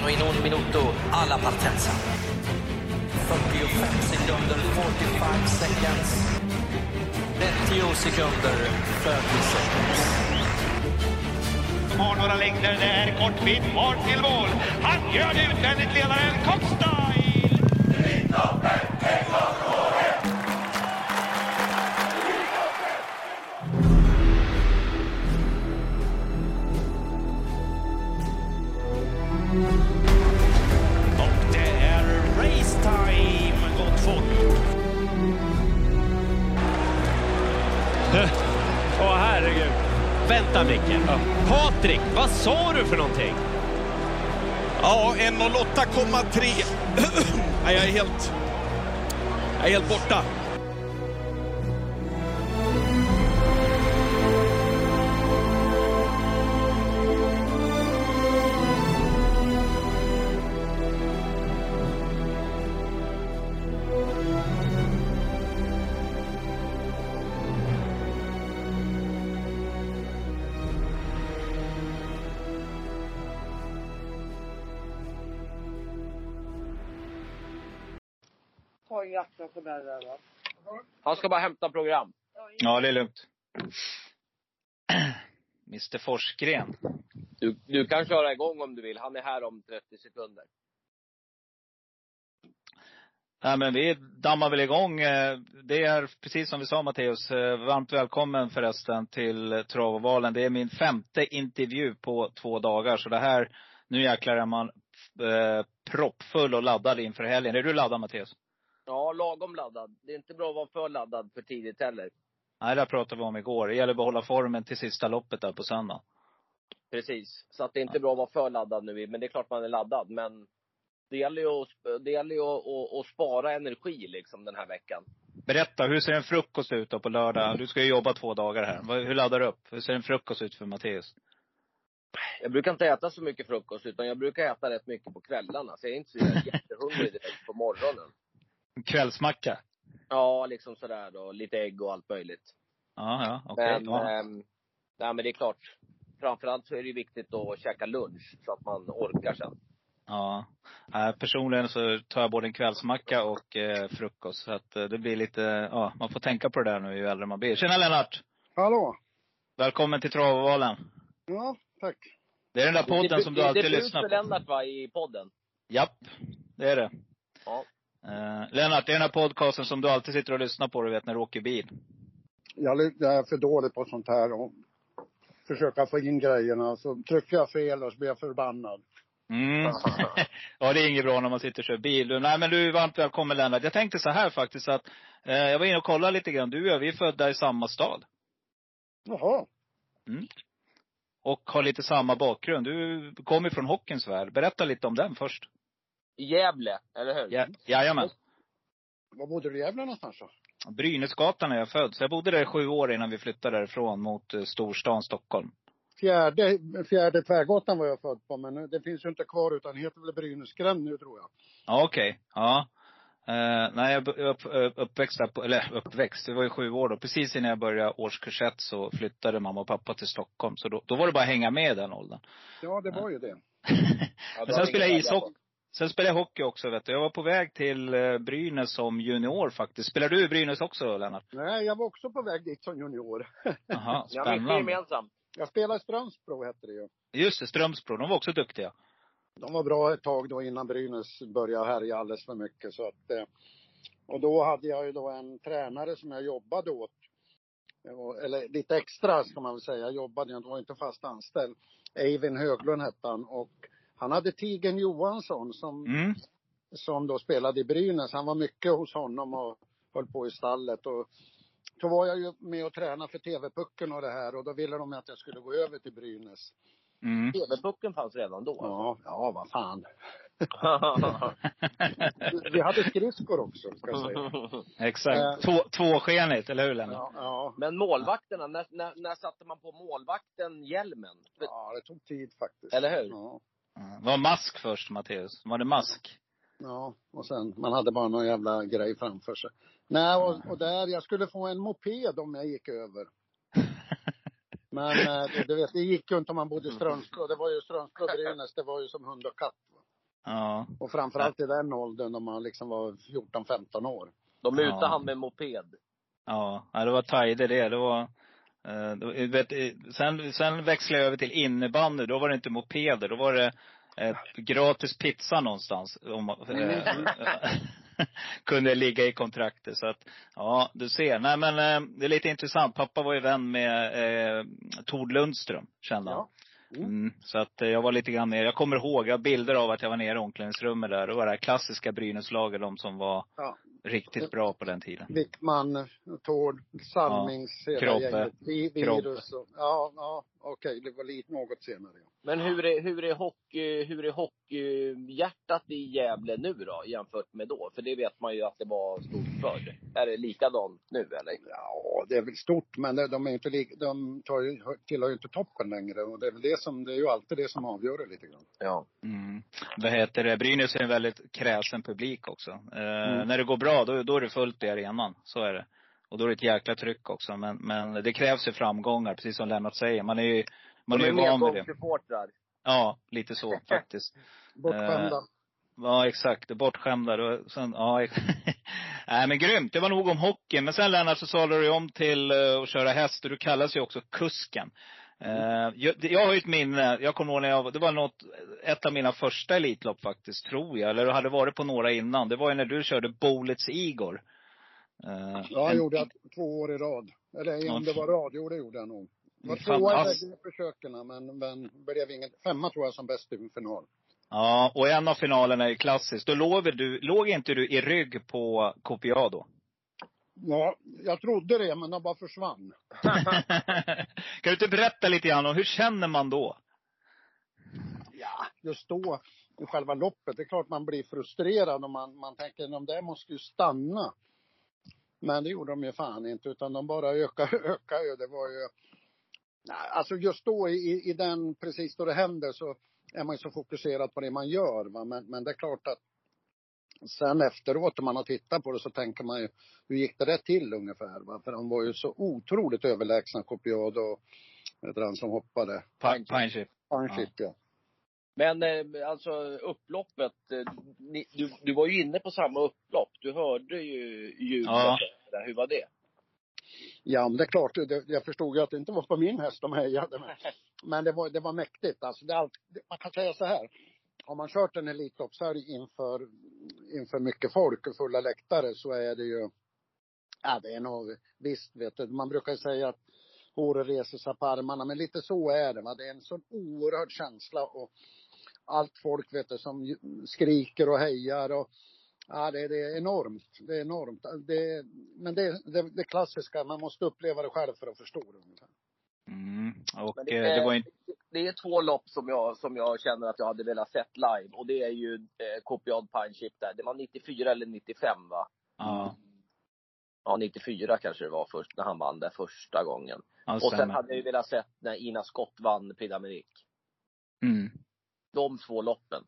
italiano in un minuto alla partenza. 45 sekunder, 45 seconds. 30 sekunder, 30 seconds. har några längder. Det är vid kvar till mål. Han gör det utvändigt ledaren Kockstad! Patrik, vad sa du för någonting? Ja, 1.08,3. Jag är helt... Jag är helt borta. Ska bara hämta program. Ja, det är lugnt. Mr Forsgren. Du, du kan köra igång om du vill. Han är här om 30 sekunder. Nej, men vi dammar väl igång. Eh, Det är precis som vi sa Matteus, eh, varmt välkommen förresten till Travovalen. Det är min femte intervju på två dagar. Så det här, nu jäklar är man eh, proppfull och laddad inför helgen. Är du laddad Matteus? Ja, lagom laddad. Det är inte bra att vara för laddad för tidigt heller. Nej, det pratade vi om igår. Det gäller att behålla formen till sista loppet där på söndag. Precis. Så att det är inte bra att vara för laddad nu. Men det är klart man är laddad. Men det gäller ju att, det gäller ju att, att, att spara energi liksom den här veckan. Berätta, hur ser en frukost ut då på lördag? Du ska ju jobba två dagar här. Hur laddar du upp? Hur ser en frukost ut för Matteus? Jag brukar inte äta så mycket frukost. Utan jag brukar äta rätt mycket på kvällarna. Så jag är inte så jättehungrig direkt på morgonen. En kvällsmacka? Ja, liksom sådär då. Lite ägg och allt möjligt. Ja, ja, okej. Men, Ja. ehm, nej men det är klart. Framförallt så är det viktigt att käka lunch så att man orkar sen. Ja. Eh, Personligen så tar jag både en kvällsmacka och eh, frukost. Så att eh, det blir lite, ja, man får tänka på det där nu ju äldre man blir. Tjena Lennart! Hallå? Välkommen till Travovalen. Ja, tack. Det är den där podden det, som du det, alltid det är lyssnar för på. Lennart va, i podden? Japp, det är det. Ja. Eh, Lennart, det är den här podcasten som du alltid sitter och lyssnar på, du vet, när du åker bil. Jag, är för dålig på sånt här och försöka få in grejerna. Så trycker jag fel och så blir jag förbannad. Mm. ja, det är inget bra när man sitter och kör bil. Nej, men du är varmt välkommen Lennart. Jag tänkte så här faktiskt att, eh, jag var inne och kollade lite grann. Du och jag, vi är födda i samma stad. Jaha. Mm. Och har lite samma bakgrund. Du kommer från hockeyns värld. Berätta lite om den först. I Gävle, eller hur? Ja, jajamän. Var bodde du i Gävle någonstans då? Brynäsgatan är jag född. Så jag bodde där i sju år innan vi flyttade därifrån mot eh, storstan Stockholm. Fjärde, fjärde Tvärgatan var jag född på, men det finns ju inte kvar utan heter väl Brynäsgränd nu tror jag. Ja, okej. Ja. Eh, nej, jag upp, upp, uppväxt där eller uppväxt, det var ju sju år då. Precis innan jag började årskurs ett så flyttade mamma och pappa till Stockholm. Så då, då var det bara att hänga med i den åldern. Ja, det var ju det. Ja, Men sen spelade jag ishockey. Sen spelade jag hockey också vet du. Jag var på väg till eh, Brynäs som junior faktiskt. Spelar du i Brynäs också Lennart? Nej, jag var också på väg dit som junior. Jaha, spännande. gemensamt. Jag spelade i Strömsbro hette det ju. Just det, Strömsbro. De var också duktiga. De var bra ett tag då innan Brynäs började härja alldeles för mycket så att eh, och då hade jag ju då en tränare som jag jobbade åt. Eller lite extra ska man väl säga. Jag jobbade, jag var inte fast anställd. Eivind Höglund hette han och han hade Tigen Johansson som, Mm. som då spelade i Brynäs. Han var mycket hos honom och höll på i stallet och då var jag ju med och tränade för TV-pucken och det här och då ville de att jag skulle gå över till Brynäs. Mm. TV-pucken fanns redan då. Ja, ja vad fan. Vi hade skridskor också, ska jag säga. Exakt. Eh. Två, tvåskenigt, eller hur Lennart? Ja, ja. Men målvakterna, när, när, när satte man på målvakten hjälmen? Ja, det tog tid faktiskt. Eller hur? Ja. Mm. Var mask först Matteus? Var det mask? Ja, och sen, man hade bara någon jävla grej framför sig. Nej, och, och där, jag skulle få en moped om jag gick över. Men eh, du vet, det gick ju inte om man bodde i Strömsbro. Det var ju Strömsbro och Brynäs, det var ju som hund och katt. Ja. Och framförallt i den åldern när man liksom var 14-15 år. De mutade Ja. han med moped. Ja, det var tider det. Det var, då, vet, eh, sen, sen växlade jag över till innebandy. Då var det inte mopeder. Då var det eh, gratis pizza någonstans. Om, eh, kunde ligga i kontraktet. Så att, ja, du ser. Nej men eh, det är lite intressant. Pappa var ju vän med eh, Tord Lundström, kände han. Ja. Mm. Mm, så att jag var lite grann nere. Jag kommer ihåg, jag har bilder av att jag var nere i omklädningsrummet där. Det var det här klassiska Brynäslaget, de som var Ja. Riktigt bra på den tiden. Wickman, Tord, Salmings, hela Kroppe. gänget. Virus och, ja, ja, okej, det var lite något senare. Ja. Men hur är, hur är hockey, hur är hockeyhjärtat i Gävle nu då jämfört med då? För det vet man ju att det var stort förr. Är det likadant nu eller? Ja, det är väl stort, men de är inte lik, de tar ju, tillhör ju inte toppen längre. Och det är väl det som, det är ju alltid det som avgör det lite grann. Ja. Mm. Vad heter det? Brynäs är en väldigt kräsen publik också. Eh, Mm. När det går bra, då, då är det fullt i arenan. Så är det. Och då är det ett jäkla tryck också. Men, men det krävs ju framgångar, precis som Lennart säger. Man är ju, man är ju van med det. medgångssupportrar. Ja, lite så faktiskt. Bortskämda. Ja, exakt. Bortskämda. Sen, ja, Nej, men grymt. Det var nog om hockey. Men sen Lennart så sadlade du om till eh, att köra häst och du kallas ju också kusken. Eh, jag, har ju ett minne, jag kommer ihåg när jag, var- det var något, ett av mina första Elitlopp faktiskt, tror jag. Eller det hade varit på några innan. Det var ju när du körde Bolets Igor. Eh, Ja, jag en- gjorde jag två år i rad. Eller Ja. om det var radio, det gjorde jag nog. Var tvåa i bägge försöken, men, men blev ingen, femma tror jag som bäst i final. Ja, och en av finalerna är klassisk. Då låg, du, låg inte du i rygg på Copiado? Ja, jag trodde det, men de bara försvann. kan du inte berätta lite grann om hur känner man då? Ja, just då, i själva loppet, det är klart man blir frustrerad och man, man tänker, de där måste ju stanna. Men det gjorde de ju fan inte, utan de bara ökade, ökade ju. Det var ju, alltså just då i, i den, precis då det händer så är man ju så fokuserad på det man gör. Va? Men, men det är klart att sen efteråt när man har tittat på det så tänker man ju, hur gick det där till ungefär? Va? För de var ju så otroligt överlägsna, Copiado och, han som hoppade, Pa- Pine Chip. Panchip ja. Men eh, alltså upploppet, eh, ni, du, du var ju inne på samma upplopp. Du hörde ju ljudet. Ja. där. Hur var det? Ja, men det är klart, det, jag förstod ju att det inte var på min häst de hejade. Men, men det, var, det var mäktigt. Alltså, det det, man kan säga så här. Har man kört en Elitloppshelg inför, inför mycket folk och fulla läktare så är det ju, ja det är nog, visst vet du, man brukar ju säga att håret reser sig på armarna, men lite så är det. Va? Det är en sån oerhörd känsla och allt folk vet du som skriker och hejar och Ja, det, det är enormt. Det är enormt. Det, men det, det, det klassiska, man måste uppleva det själv för att förstå det ungefär. Mm. Och Men det, det var inte, det är två lopp som jag, som jag känner att jag hade velat sett live. Och det är ju eh, Copiad Pine Chip där. Det var 94 eller 95 va? ja. Ja, 94 kanske det var först, när han vann där första gången. ja Och sen stämmer. hade jag ju velat sett när Ina Scott vann Prix. Mm. De två loppen.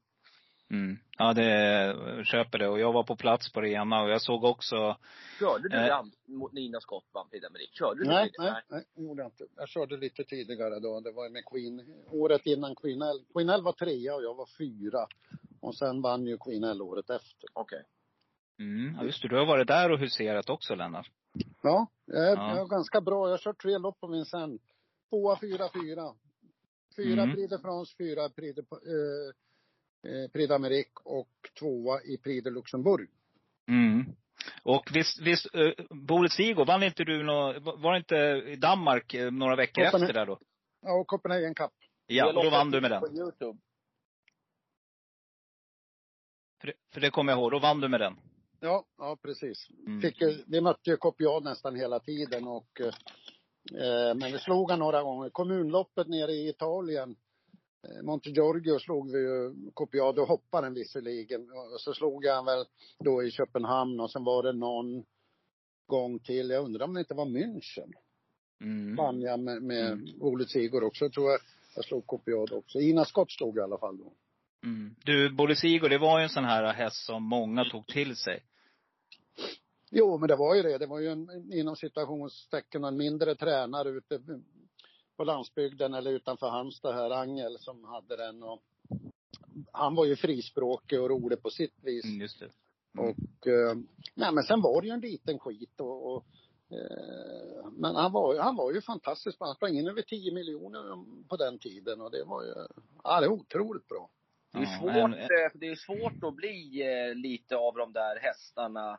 Mm. Ja, det, köper det. Och jag var på plats på det ena och jag såg också, Körde du Eh. mot Nina Scott vann Prix? Körde du Nej, det? nej, nej, det gjorde jag inte. Jag körde lite tidigare då. Det var med Queen, året innan Queen L. Queen L var trea och jag var fyra. Och sen vann ju Queen L året efter. Okej. mm, ja, just det, du har varit där och huserat också Lennart. Ja, jag är, Ja. jag är ganska bra. Jag har kört tre lopp på min sen. Tvåa, fyra, fyra. Fyra Mm. Prix de France, fyra Prix de, eh, eh, Prix d'Amérique och tvåa i Prix de Luxemburg. Mm. Och visst, visst uh, Bolet Sigurd, vann inte du nå, var det inte i Danmark eh, några veckor Copenhagen. efter där då? Ja, och Copenhagen Cup. Ja, och då vann du med den. På Youtube. För det, för det kommer jag ihåg, då vann du med den. Ja, ja precis. Mm. Fick, vi mötte ju Copiad nästan hela tiden och eh, men vi slog han några gånger. Kommunloppet nere i Italien, eh, Montegiorgio slog vi ju Copiad och hopparen visserligen. Och så slog han väl då i Köpenhamn och sen var det någon gång till. Jag undrar om det inte var München. Mm. Vann jag med, med Mm. Ole Sigurd också. Jag tror jag, jag slog Copiad också. Ina Scott slog jag i alla fall då. Mm. Du, Bolet Sigurd, det var ju en sån här häst som många tog till sig. Jo, men det var ju det. Det var ju en, inom situationstecken en mindre tränare ute på landsbygden eller utanför Halmstad här, Angel, som hade den och han var ju frispråkig och rolig på sitt vis. Mm, just det. Och, eh, nej men sen var det ju en liten skit och, och eh, men han var, han var ju fantastisk. Han sprang in över 10 miljoner på den tiden och det var ju, ja det är otroligt bra. Det är svårt, eh, det är svårt att bli lite av de där hästarna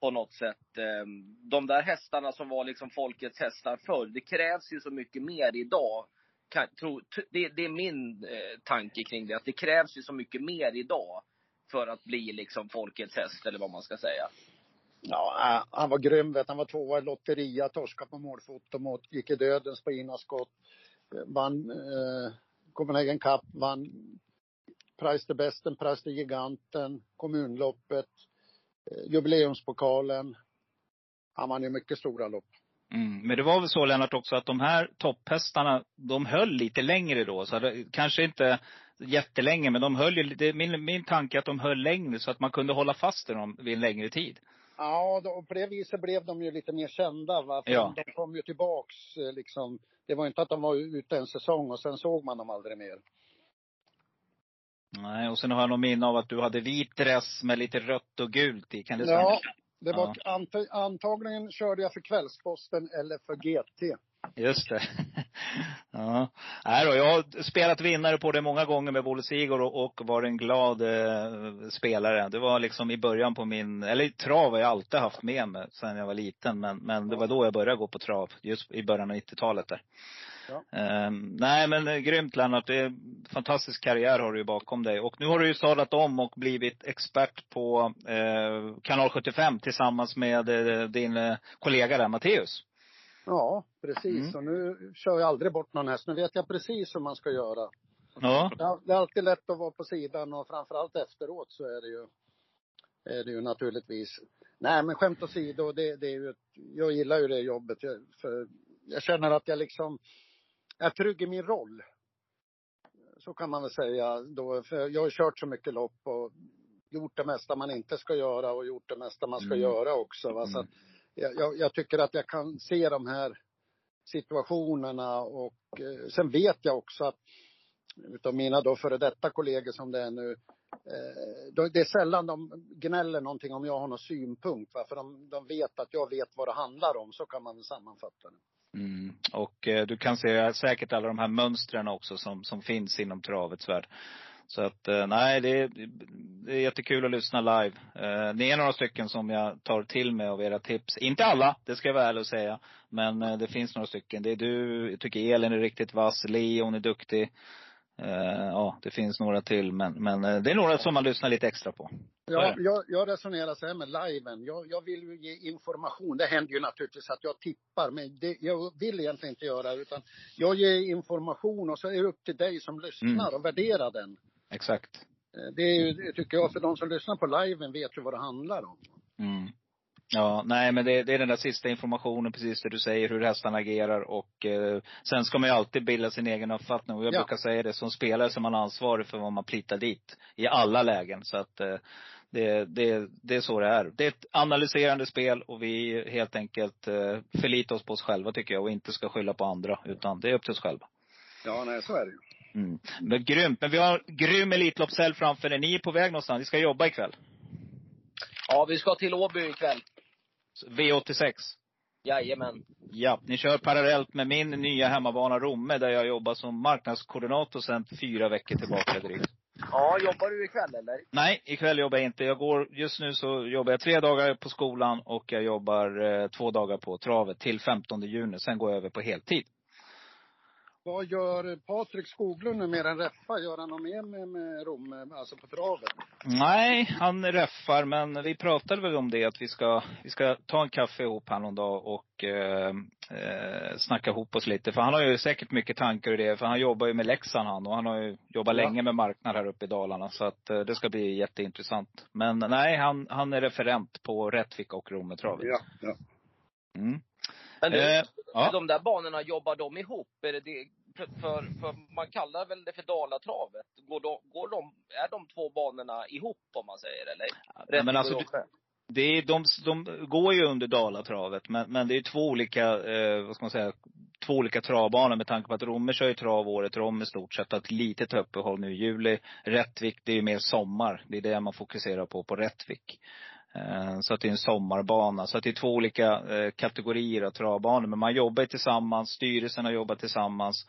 på något sätt. Ehm, de där hästarna som var liksom folkets hästar förr. Det krävs ju så mycket mer idag. Kan, tro, det, det är min eh, tanke kring det. Att det krävs ju så mycket mer idag. För att bli liksom folkets häst eller vad man ska säga. Ja, eh, han var grym vet. Han var tvåa i lotteria, torskade på målfoto mot, gick i dödens på innerskott. Eh, Vann eh, Copenhagen Cup, vann Price the Besten, Price the Giganten, kommunloppet, jubileumspokalen. Han vann ju mycket stora lopp. Mm. Men det var väl så Lennart också att de här topphästarna, de höll lite längre då. Så det, kanske inte jättelänge, men de höll ju, det, min, min tanke är att de höll längre så att man kunde hålla fast i dem vid en längre tid. Ja, då, på det viset blev de ju lite mer kända va. För Ja. De kom ju tillbaks eh, liksom. Det var inte att de var ute en säsong och sen såg man dem aldrig mer. Nej, och sen har jag nog minne av att du hade vit dress med lite rött och gult i. Kan det stämma? Ja, det var ant, antagligen körde jag för Kvällsposten eller för GT. Just det. ja. Nej då, jag har spelat vinnare på det många gånger med Bolle Sigurd och, och var en glad eh, spelare. Det var liksom i början på min, eller trav har jag alltid haft med mig sedan jag var liten. Men, men det var då jag började gå på trav. Just i början av 90-talet där. Ja. Ehm, nej men eh, grymt Lennart. Det är en fantastisk karriär har du ju bakom dig. Och nu har du ju sadlat om och blivit expert på eh, kanal 75 tillsammans med eh, din eh, kollega där, Matteus. Ja, precis. Mm. Och nu kör jag aldrig bort någon häst. Nu vet jag precis hur man ska göra. Ja. Det är alltid lätt att vara på sidan och framförallt efteråt så är det ju, är det ju naturligtvis. Nej men skämt åsido, det, det är ju, jag gillar ju det jobbet. Jag, för jag känner att jag liksom är trygg i min roll. Så kan man väl säga då. För jag har kört så mycket lopp och gjort det mesta man inte ska göra och gjort det mesta man ska Mm. göra också. Va? Så att jag, jag, tycker att jag kan se de här situationerna och eh, sen vet jag också att utav mina då före detta kollegor som det är nu. Eh, det är sällan de gnäller någonting om jag har någon synpunkt. Va? För de, de vet att jag vet vad det handlar om. Så kan man väl sammanfatta det. Mm. Och eh, du kan se säkert alla de här mönstren också som, som finns inom travets värld. Så att eh, nej, det är, det är jättekul att lyssna live. Eh, ni är några stycken som jag tar till mig av era tips. Inte alla, det ska jag vara ärlig och säga. Men eh, det finns några stycken. Det är du, jag tycker Elin är riktigt vass, Leon är duktig. Eh, ja, det finns några till. Men, men eh, det är några som man lyssnar lite extra på. Ja, det. jag, jag resonerar så här med liven. Jag, jag vill ju ge information. Det händer ju naturligtvis att jag tippar, men det, jag vill egentligen inte göra utan jag ger information och så är det upp till dig som lyssnar Mm. och värdera den. Exakt. Eh, Det är ju, det tycker jag, för de som lyssnar på liven vet ju vad det handlar om. Mm. Ja, nej men det, det är den där sista informationen, precis det du säger, hur hästarna agerar och eh, sen ska man ju alltid bilda sin egen uppfattning. Och jag Ja. brukar säga det, som spelare så är man ansvarig för vad man plitar dit. I alla lägen. Så att eh, det, det, det är så det är. Det är ett analyserande spel och vi helt enkelt eh, förlitar oss på oss själva tycker jag och inte ska skylla på andra. Utan det är upp till oss själva. Ja, nej, så är det ju. Mm. Men grymt. Men vi har grym Elitloppshelg framför er. Ni är på väg någonstans. Ni ska jobba ikväll. Ja, vi ska till Åby ikväll. V86. Jajamän. Ja, ni kör parallellt med min nya hemmabana Romme där jag jobbar som marknadskoordinator sedan fyra veckor tillbaka drygt. Ja, jobbar du ikväll eller? Nej, ikväll jobbar jag inte. Jag går, just nu så jobbar jag tre dagar på skolan och jag jobbar eh, två dagar på travet till 15 juni. Sen går jag över på heltid. Vad gör Patrik Skoglund nu mer än Reffa? Gör han något mer med, med Rom, alltså på travet? Nej, han räffar, men vi pratade väl om det att vi ska, vi ska ta en kaffe ihop här någon dag och eh, eh, snacka ihop oss lite. För han har ju säkert mycket tankar i det. För han jobbar ju med Leksand han och han har ju jobbat Ja. länge med marknad här uppe i Dalarna. Så att eh, det ska bli jätteintressant. Men nej, han, han är referent på Rättvik och Rommetravet. ja. Mm. Men du, Eh, ja. de där banorna, jobbar de ihop? Är det? För, för, man kallar väl det för Dalatravet? Går de, går de, är de två banorna ihop om man säger eller? Ja, men alltså, och Det är, de, de går ju under Dalatravet, men, men det är två olika, eh, vad ska man säga, två olika travbanor med tanke på att Romme kör ju trav året om i stort sett. Ett litet uppehåll nu i juli. Rättvik, det är ju mer sommar. Det är det man fokuserar på, på Rättvik. Eh, så att det är en sommarbana. Så att det är två olika eh, kategorier av travbanor. Men man jobbar tillsammans, styrelserna jobbar tillsammans.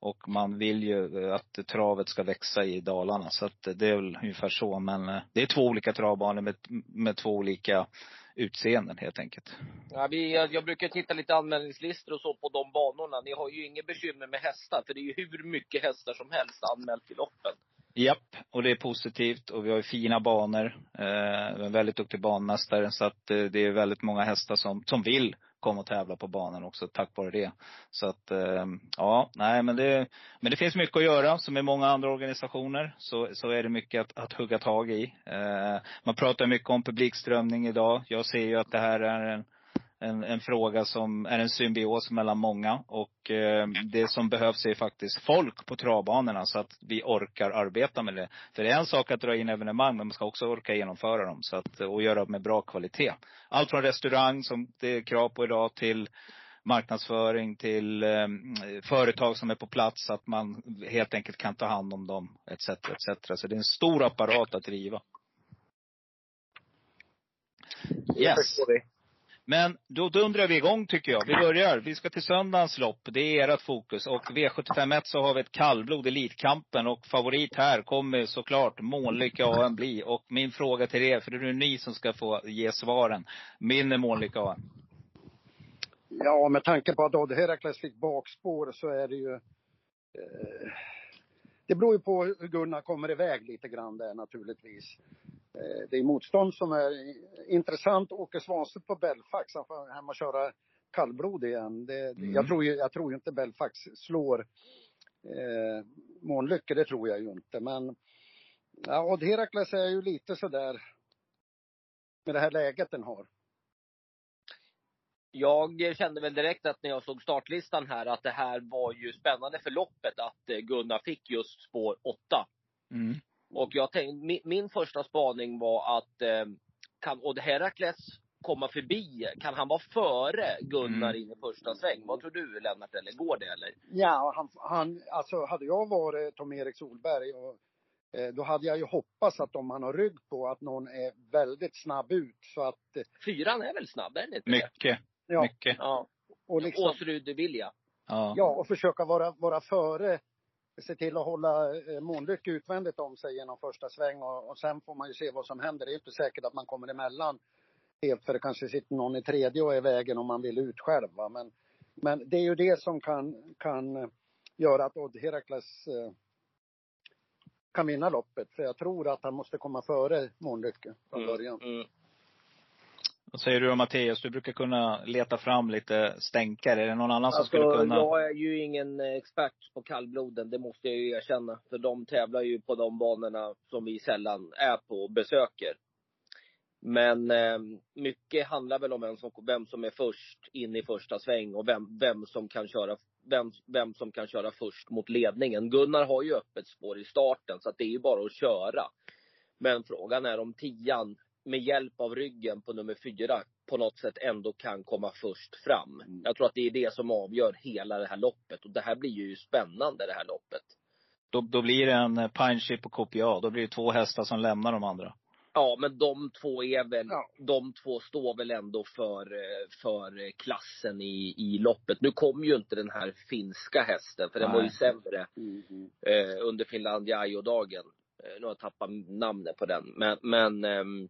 Och man vill ju att travet ska växa i Dalarna. Så att det är väl ungefär så. Men eh, det är två olika travbanor med, med två olika utseenden helt enkelt. Ja, vi, jag, jag brukar titta lite anmälningslistor och så på de banorna. Ni har ju inget bekymmer med hästar, för det är ju hur mycket hästar som helst anmält till loppen. Japp, och det är positivt. Och vi har ju fina banor. Eh, en väldigt duktig banmästare. Så att eh, det är väldigt många hästar som, som vill komma och tävla på banan också tack vare det. Så att, eh, ja, nej men det, men det finns mycket att göra. Som i många andra organisationer så, så är det mycket att, att hugga tag i. Eh, man pratar mycket om publikströmning idag. Jag ser ju att det här är en en, en fråga som är en symbios mellan många. Och eh, det som behövs är faktiskt folk på travbanorna så att vi orkar arbeta med det. För det är en sak att dra in evenemang, men man ska också orka genomföra dem. Så att, och göra med bra kvalitet. Allt från restaurang, som det är krav på idag, till marknadsföring till eh, företag som är på plats, så att man helt enkelt kan ta hand om dem, etc. etc. Så det är en stor apparat att driva. Yes. Men då dundrar vi igång tycker jag. Vi börjar. Vi ska till söndagens lopp. Det är ert fokus. Och V751 så har vi ett kallblod, Elitkampen. Och favorit här kommer såklart Månlycke AM bli. Och min fråga till er, för det är ni som ska få ge svaren. Min är Månlycke AM. Ja, med tanke på att Odd Herakles fick bakspår så är det ju eh, det beror ju på hur Gunnar kommer iväg lite grann där naturligtvis. Eh, det är motstånd som är intressant. Åke Svanstedt på Belfax, han får hem och köra kallblod igen. Det, mm. jag, tror ju, jag tror ju inte Belfax slår eh, Månlycke, det tror jag ju inte. Men ja, Odd Herakles är ju lite sådär med det här läget den har. Jag kände väl direkt att när jag såg startlistan här att det här var ju spännande för loppet att eh, Gunnar fick just spår 8. Mm. Och jag tänkte, min, min första spaning var att eh, kan Odd Herakles komma förbi? Kan han vara före Gunnar mm. in i första sväng? Vad tror du Lennart, eller går det eller? Ja, han, han alltså hade jag varit Tom-Erik Solberg och eh, då hade jag ju hoppats att om han har rygg på att någon är väldigt snabb ut så att eh, Fyran är väl snabb, är den inte Mycket. Ja. Mycket. Ja. Och liksom, Åsrud Vilja. Ja. ja, och försöka vara, vara före se till att hålla eh, Månlycke utvändigt om sig genom första sväng och, och sen får man ju se vad som händer. Det är inte säkert att man kommer emellan helt för det kanske sitter någon i tredje och är i vägen om man vill ut själv. Va? Men, men det är ju det som kan, kan göra att Odd Herakles eh, kan vinna loppet. För jag tror att han måste komma före Månlycke från mm, början. Mm, mm. Vad säger du om Mattias? Du brukar kunna leta fram lite stänkare. Är det någon annan som alltså, skulle kunna? Jag är ju ingen expert på kallbloden, det måste jag ju erkänna. För de tävlar ju på de banorna som vi sällan är på och besöker. Men eh, mycket handlar väl om vem som, vem som är först in i första sväng och vem, vem, som kan köra, vem, vem som kan köra först mot ledningen. Gunnar har ju öppet spår i starten så att det är ju bara att köra. Men frågan är om tian med hjälp av ryggen på nummer fyra på något sätt ändå kan komma först fram. Mm. Jag tror att det är det som avgör hela det här loppet. Och det här blir ju spännande det här loppet. Då, då blir det en eh, pine chip och KPA. Då blir det två hästar som lämnar de andra. Ja, men de två är väl, ja. de två står väl ändå för, eh, för klassen i, i loppet. Nu kom ju inte den här finska hästen, för den Nej. var ju sämre mm. eh, under Finlandia dagen eh, Nu har jag tappat namnet på den. Men, men eh,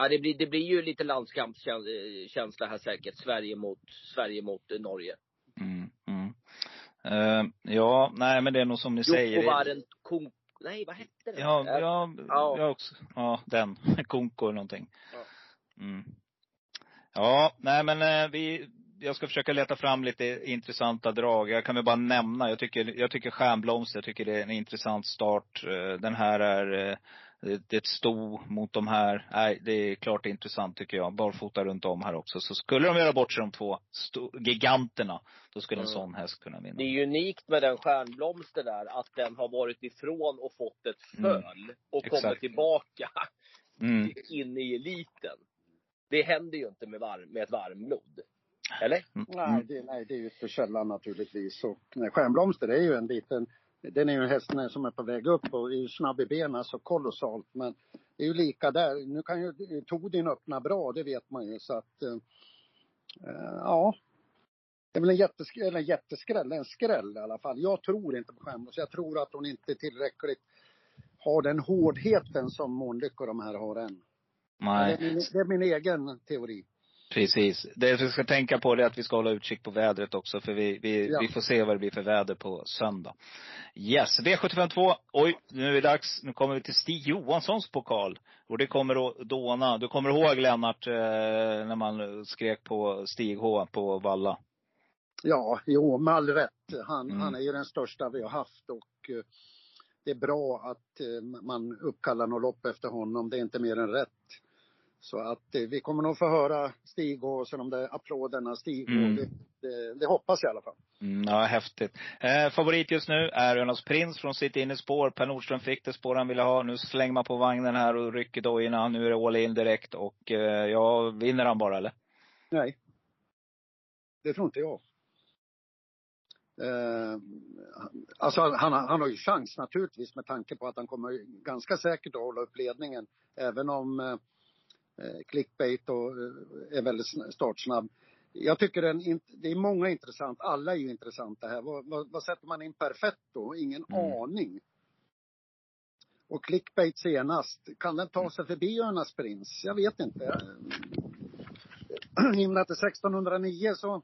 Ja, det blir, det blir ju lite landskampskänsla här säkert. Sverige mot, Sverige mot eh, Norge. Mm, mm. Uh, ja, nej men det är nog som ni säger. Jokkovaren Konko, nej vad hette den? Ja, ja, ja. Jag också, ja den. Konko eller någonting. Ja. Mm. Ja, nej men uh, vi, jag ska försöka leta fram lite intressanta drag. Jag kan väl bara nämna, jag tycker, jag tycker Stjärnblomster, jag tycker det är en intressant start. Den här är det är ett sto mot de här. Nej, det är klart intressant tycker jag. Barfota runt om här också. Så skulle de göra bort sig de två giganterna, då skulle en mm. sån häst kunna vinna. Det är unikt med den stjärnblomster där, att den har varit ifrån och fått ett föl mm. och Exakt. kommer tillbaka mm. in i eliten. Det händer ju inte med, varm, med ett varmblod. Eller? Nej, det, nej, det är ju ytterst sällan naturligtvis. Och nej, Stjärnblomster är ju en liten, den är ju en häst som är på väg upp och är ju snabb i benen så kolossalt. Men det är ju lika där. Nu kan ju Todin öppna bra, det vet man ju så att, eh, eh, ja. Det är väl en jätteskräll, eller en jätteskräll, en skräll i alla fall. Jag tror inte på Stjärnblomster. Jag tror att hon inte tillräckligt har den hårdheten som Månlycke och de här har än. Nej. Det är, min, det är min egen teori. Precis. Det vi ska tänka på är att vi ska hålla utkik på vädret också för vi, vi, Ja. vi får se vad det blir för väder på söndag. Yes, V752. Oj, nu är det dags. Nu kommer vi till Stig Johanssons pokal. Och det kommer att dåna. Du kommer ihåg Lennart, eh, när man skrek på Stig H på Valla? Ja, jo, med all rätt. Han, Mm. han är ju den största vi har haft och eh, det är bra att eh, man uppkallar något lopp efter honom. Det är inte mer än rätt. Så att eh, vi kommer nog få höra Stig och så de där applåderna Stig Mm. det, det, det hoppas jag i alla fall. Mm, ja, häftigt. Eh, favorit just nu är Önas Prins från sitt innerspår. Per Nordström fick det spår han ville ha. Nu slänger man på vagnen här och rycker dojorna. Nu är det all in direkt och eh, ja, vinner han bara eller? Nej. Det tror inte jag. Eh, alltså han, han har ju chans naturligtvis med tanke på att han kommer ganska säkert att hålla upp ledningen. Även om eh, clickbait och eh, är väldigt sn- startsnabb. Jag tycker den, det är många intressant. Alla är ju intressanta här. Vad, vad, vad sätter man in perfetto? Ingen Mm. aning. Och clickbait senast. Kan den ta sig förbi Örnas prins? Jag vet inte. Det är 1609 så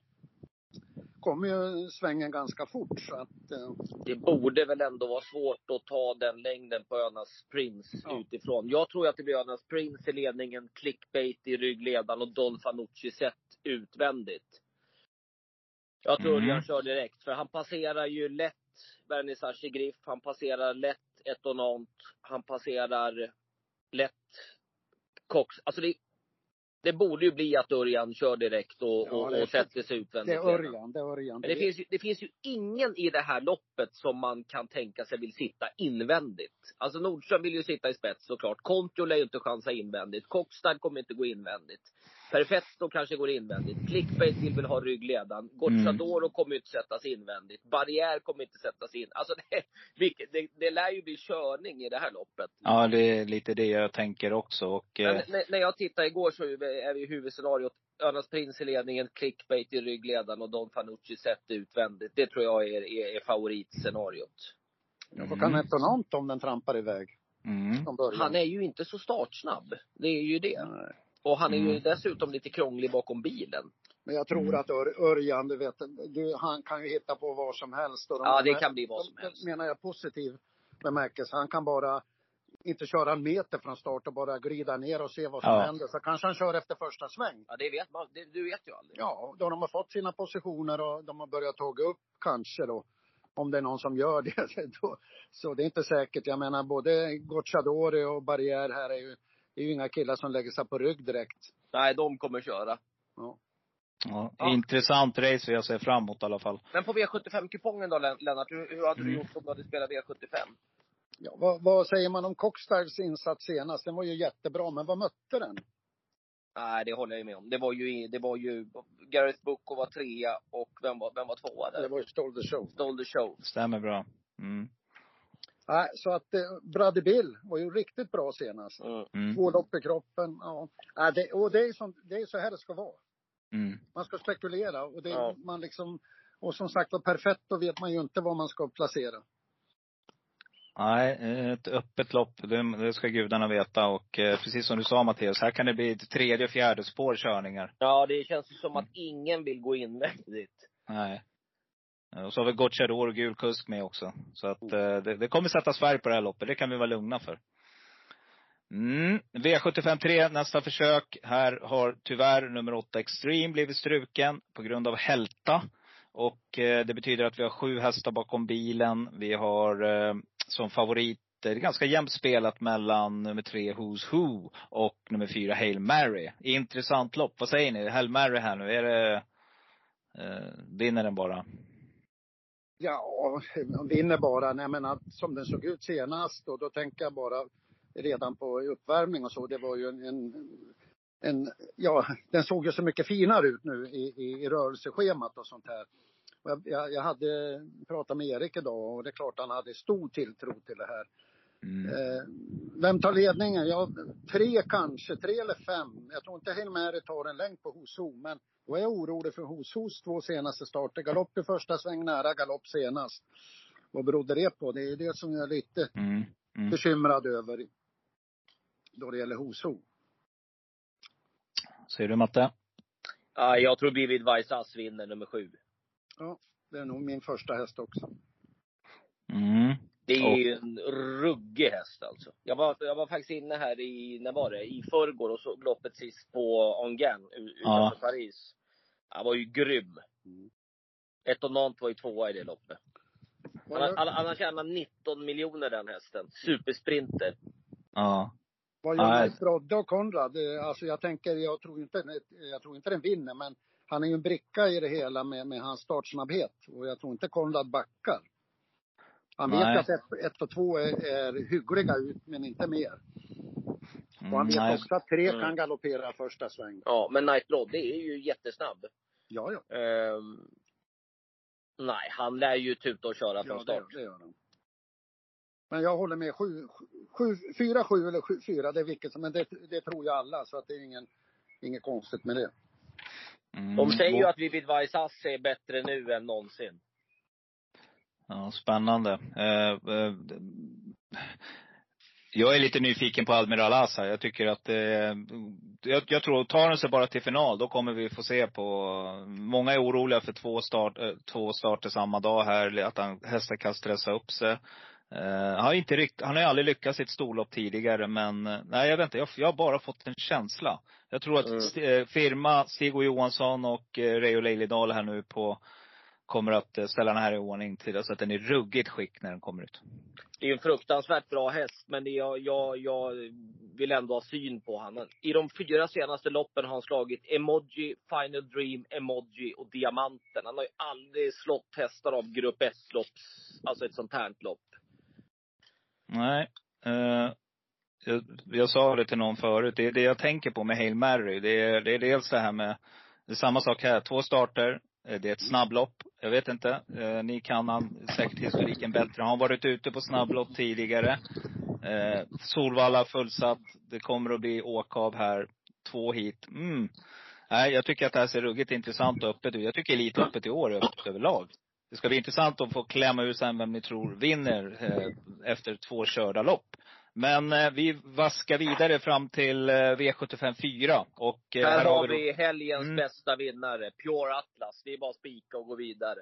kommer ju svängen ganska fort. Så att, eh, Det borde väl ändå vara svårt att ta den längden på Önas Prince Ja. utifrån. Jag tror att det blir Önas Prince i ledningen, clickbait i ryggledaren och Don Fanucci sett utvändigt. Jag tror Mm. Örjan kör direkt, för han passerar ju lätt Vernissage Griff, han passerar lätt Etonant, han passerar lätt Cox. Alltså det, det borde ju bli att Örjan kör direkt och, Ja, och, det är- och sätter sig det utvändigt. är redan. Örjan, det är Örjan. Men det finns, ju, det finns ju ingen i det här loppet som man kan tänka sig vill sitta invändigt. Alltså Nordström vill ju sitta i spets såklart. Kontio lär ju inte chansa invändigt. Kokstad kommer inte gå invändigt. Perfetto kanske går invändigt. Clickbait vill väl ha ryggledaren. Gocciadoro kommer ju inte sättas invändigt. Barriär kommer inte sättas in. Alltså det, det, det lär ju bli körning i det här loppet. Ja, det är lite det jag tänker också och eh, Men när, när jag tittade igår så är vi i huvudscenariot Örnas Prins i ledningen, clickbait i ryggledaren och Don Fanucci sett utvändigt. Det tror jag är, är, är favoritscenariot. Ja, vad kan Etonant om den trampar iväg mm. Han är ju inte så startsnabb. Det är ju det. Nej. Och han är ju Mm. dessutom lite krånglig bakom bilen. Men jag tror Mm. att Ör, Örjan, du vet, du, han kan ju hitta på vad som helst. Och de- Ja, det kan bli vad som helst. menar jag positiv bemärkelse. Han kan bara inte köra en meter från start och bara glida ner och se vad som Ja. händer. Så kanske han kör efter första sväng. Ja, det vet man. Det, du vet ju aldrig. Ja, då de har fått sina positioner och de har börjat tåga upp kanske då. Om det är någon som gör det. Då, så det är inte säkert. Jag menar både Gocciadori och Barriär här är ju, det är ju inga killar som lägger sig på rygg direkt. Nej, de kommer köra. Ja. Ja, Ja. Intressant race jag ser fram emot i alla fall. Men på V75-kupongen då, Len- Lennart? Hur, hur hade du Mm. gjort om du hade spelat V75? Ja, vad, vad säger man om Cockstars insats senast? Den var ju jättebra, men vad mötte den? Nej, det håller jag ju med om. Det var ju, det var ju Gareth Bucco var trea och vem var, vem var tvåa Det där? var ju Stole the Show. Stole the show. Stämmer bra. Mm. Nej, så att eh, Brother Bill var ju riktigt bra senast. Mm. Två lopp i kroppen. Ja. Nej, det, och det är, som, det är så här det ska vara. Mm. Man ska spekulera och det, Ja. man liksom, och som sagt var perfekt, då vet man ju inte var man ska placera. Nej, ett öppet lopp, det, det ska gudarna veta. Och eh, precis som du sa Mattias, här kan det bli ett tredje, fjärde spår körningar. Ja, det känns ju som att ingen vill gå invändigt. Nej. Och så har vi Gocciador och gul kusk med också. Så att eh, det, det kommer sätta Sverige på det här loppet, det kan vi vara lugna för. Mm. V75 3, nästa försök. Här har tyvärr nummer 8 Extreme blivit struken på grund av hälta. Och eh, det betyder att vi har sju hästar bakom bilen. Vi har eh, som favorit det är ganska jämnt spelat mellan nummer tre Who's Who och nummer fyra Hail Mary. Intressant lopp. Vad säger ni? Hail Mary här nu, är det, eh, vinner den bara? Ja, vinner bara. Nej men att, som den såg ut senast och då tänker jag bara redan på uppvärmning och så. Det var ju en, en, en, ja, den såg ju så mycket finare ut nu i, i, i rörelseschemat och sånt här. Jag, jag, jag hade pratat med Erik idag och det är klart han hade stor tilltro till det här. Mm. Eh, vem tar ledningen? Ja, tre kanske, tre eller fem. Jag tror inte Helmeri tar en längd på Hoso, men då är jag orolig för Hosos två senaste starter. Galopp i första sväng, nära galopp senast. Vad berodde det på? Det är det som jag är lite Mm. Mm. bekymrad över då det gäller Hoso. Säger du Matte? Ja, jag tror Vivid Vaisas vinner nummer sju. Ja, det är nog min första häst också. Mm. Det är ju en ruggig häst alltså. Jag var, jag var faktiskt inne här i, när var det? I förrgår och såg loppet sist på Ongan utanför Ja. Paris. Han var ju grym. Mm. Ett och Nant var ju tvåa i det loppet. Han, har- han, tjänat 19 miljoner den hästen. Supersprinter. Ja. vad gör Nej. Brodde och Konrad? Eh, Alltså jag tänker, jag tror inte, jag tror inte den vinner, men han är ju en bricka i det hela med, med hans startsnabbhet. Och jag tror inte Konrad backar. Han vet Nej. att ett, ett och två är, är hyggliga ut, men inte mer. Och han Mm, vet nej. också att tre Mm. kan galoppera första sväng. Ja, men Night Blood, det är ju jättesnabb. Ja, ja. Ehm, nej, han lär ju tuta och köra från ja start. det, det gör han. Men jag håller med. Sju, sju, fyra, sju eller sju, fyra, det är vilket som, men det, det tror ju alla. Så att det är ingen, inget konstigt med det. Mm. De säger ju att Vivid Vaisas är bättre nu än någonsin. Ja, spännande. Eh, eh, jag är lite nyfiken på Admiral Asa. Jag tycker att eh, jag, jag tror, tar den sig bara till final, då kommer vi få se på, många är oroliga för två, start, två starter samma dag här, att han, hästen kan stressa upp sig. Han, har inte rikt, han har aldrig lyckats i ett storlopp tidigare, men nej jag vet inte, jag, jag har bara fått en känsla. Jag tror att Mm. st- eh, firma, Stig och Johansson och eh, Reijo Leilidal här nu på kommer att eh, ställa den här i ordning till så att den är ruggigt skick när den kommer ut. Det är en fruktansvärt bra häst, men jag, jag, jag vill ändå ha syn på honom. I de fyra senaste loppen har han slagit Emoji, Final Dream, Emoji och Diamanten. Han har ju aldrig slått hästar av Grupp S-lopp, alltså ett sånt här lopp. Nej. Eh, jag, jag sa det till någon förut. Det det jag tänker på med Hail Mary. Det är, det är dels det här med, det är samma sak här. Två starter. Eh, det är ett snabblopp. Jag vet inte. Eh, ni kan han, säkert historiken bättre. Han har varit ute på snabblopp tidigare. Eh, Solvalla fullsatt. Det kommer att bli åkav här. Två hit. Mm. Nej, jag tycker att det här ser ruggigt intressant och öppet ut. Jag tycker Elitloppet i år är öppet överlag. Det ska bli intressant att få klämma ur sen vem ni tror vinner eh, efter två körda lopp. Men eh, vi vaskar vidare fram till eh, V75 4. Och eh, här, har då- vi helgens Mm. bästa vinnare, Pure Atlas. Det är bara att spika och gå vidare.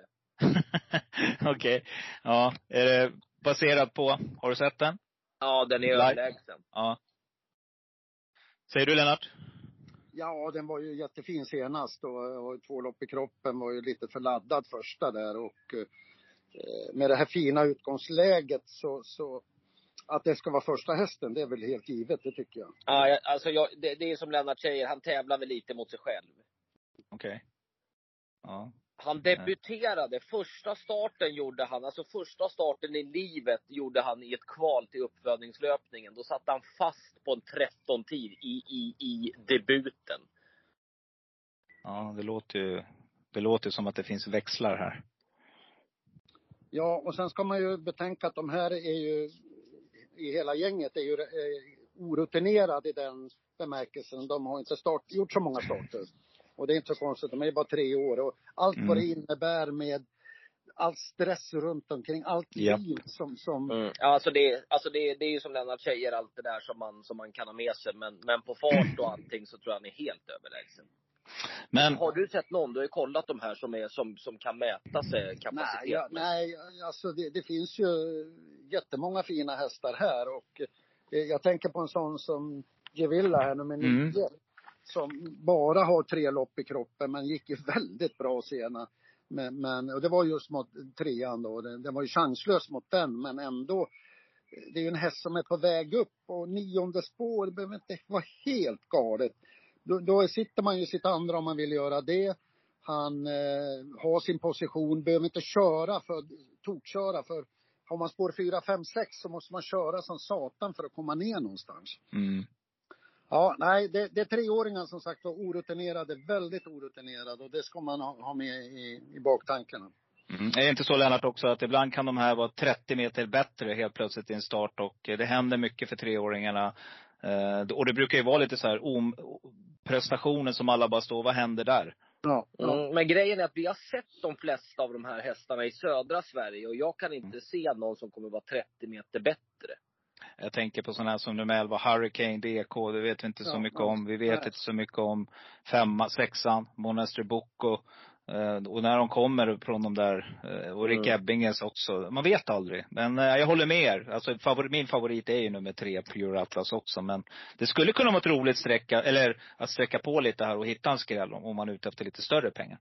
Okej. Ja. Är det baserat på, har du sett den? Ja, den är överlägsen. Ja. Säger du Lennart? Ja, den var ju jättefin senast och, och två lopp i kroppen var ju lite för laddad första där och eh, med det här fina utgångsläget så, så att det ska vara första hästen, det är väl helt givet, det tycker jag. Ja, jag- alltså jag, det, det är som Lennart säger, han tävlar väl lite mot sig själv. Okej. Ja. Han debuterade, första starten gjorde han, alltså första starten i livet gjorde han i ett kval till uppfödningslöpningen. Då satt han fast på en 13-tid i, i, i debuten. Ja, det låter ju, det låter som att det finns växlar här. Ja, och sen ska man ju betänka att de här är ju, i hela gänget, är ju eh, orutinerade i den bemärkelsen. De har inte start, gjort så många starter. Och det är inte så konstigt, de är bara tre år. Och allt vad det Mm. innebär med all stress runt omkring, allt Ja. liv som, som Mm. Ja, alltså det, alltså det, det är ju som Lennart säger, allt det där som man, som man kan ha med sig. Men, men på fart och allting så tror jag han är helt överlägsen. Men, Har du sett någon, du har ju kollat de här som, är, som, som kan mäta sig kapacitet Nej, ja, nej alltså det, det finns ju jättemånga fina hästar här och eh, jag tänker på en sån som Gevilla här, nummer Mm. nio. Som bara har tre lopp i kroppen men gick ju väldigt bra sena. Men, men, och det var just mot trean då. Den, den var ju chanslös mot den men ändå. Det är ju en häst som är på väg upp och nionde spår, det behöver inte vara helt galet. Då, då sitter man ju sitt andra om man vill göra det. Han eh, har sin position, behöver inte köra för, tokköra för har man spår 4, 5, 6 så måste man köra som satan för att komma ner någonstans. mm, Ja, nej, det, det är treåringar som sagt var orutinerade, väldigt orutinerade och det ska man ha, ha med i, i baktankarna. Mm. Är det inte så Lennart också att ibland kan de här vara 30 meter bättre helt plötsligt i en start och det händer mycket för treåringarna. Eh, och det brukar ju vara lite så här om, prestationen som alla bara står, vad händer där? Ja, ja. Mm, men grejen är att vi har sett de flesta av de här hästarna i södra Sverige och jag kan inte se någon som kommer vara 30 meter bättre. Jag tänker på sådana här som nummer 11, Hurricane DK. Det vet vi inte så Ja, mycket ja. om. Vi vet inte så mycket om femma, sexan, Monastery Bocco. Eh, och när de kommer från de där, eh, och Rick Mm. Ebbinges också. Man vet aldrig. Men eh, jag håller med er. Alltså favorit, min favorit är ju nummer tre, Pure Atlas också. Men det skulle kunna vara ett roligt sträcka, eller att sträcka på lite här och hitta en skräll om, man är ute efter lite större pengar.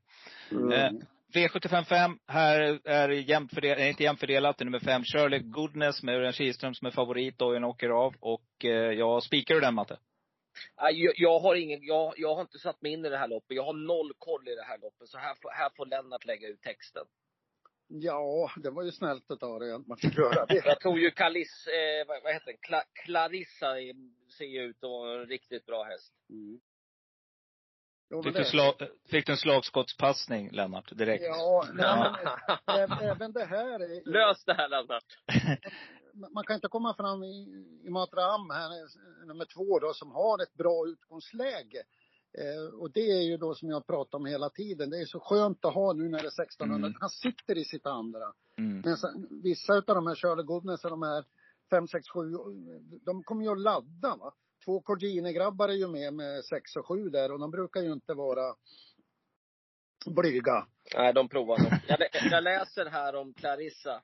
Mm. Eh, V755, här är jämnt fördelat, nej, inte jämnt fördelat. Det är nummer fem, Shirley Goodness med Örjan Kihlström som är favorit. Dojen åker av. Och eh, jag spikar du den Matte? Jag, jag har ingen, jag, jag har inte satt mig in i det här loppet. Jag har noll koll i det här loppet. Så här, får- här får Lennart lägga ut texten. ja, det var ju snällt att dig att man fick göra det. Jag tror ju Kalis, eh, vad, vad heter den? Kla, Clarissa ser ju ut att vara en riktigt bra häst. Mm. Jo, Fick det- du, slag, fick du en slagskottspassning Lennart, direkt? Ja, nej, Ja. men även det här är, Lös det här Lennart. man kan inte komma fram i, i Matram här, nummer två då, som har ett bra utgångsläge. Eh, och det är ju då som jag pratar om hela tiden. Det är så skönt att ha nu när det är 1600. Mm. Han sitter i sitt andra. Mm. Men sen, vissa utav de här Shirley Goodness och de här 5, 6, 7, de kommer ju att ladda va. Två Cordini-grabbar är ju med med 6 och 7 där och de brukar ju inte vara blyga. Nej, de provar nog. Jag, jag läser här om Clarissa.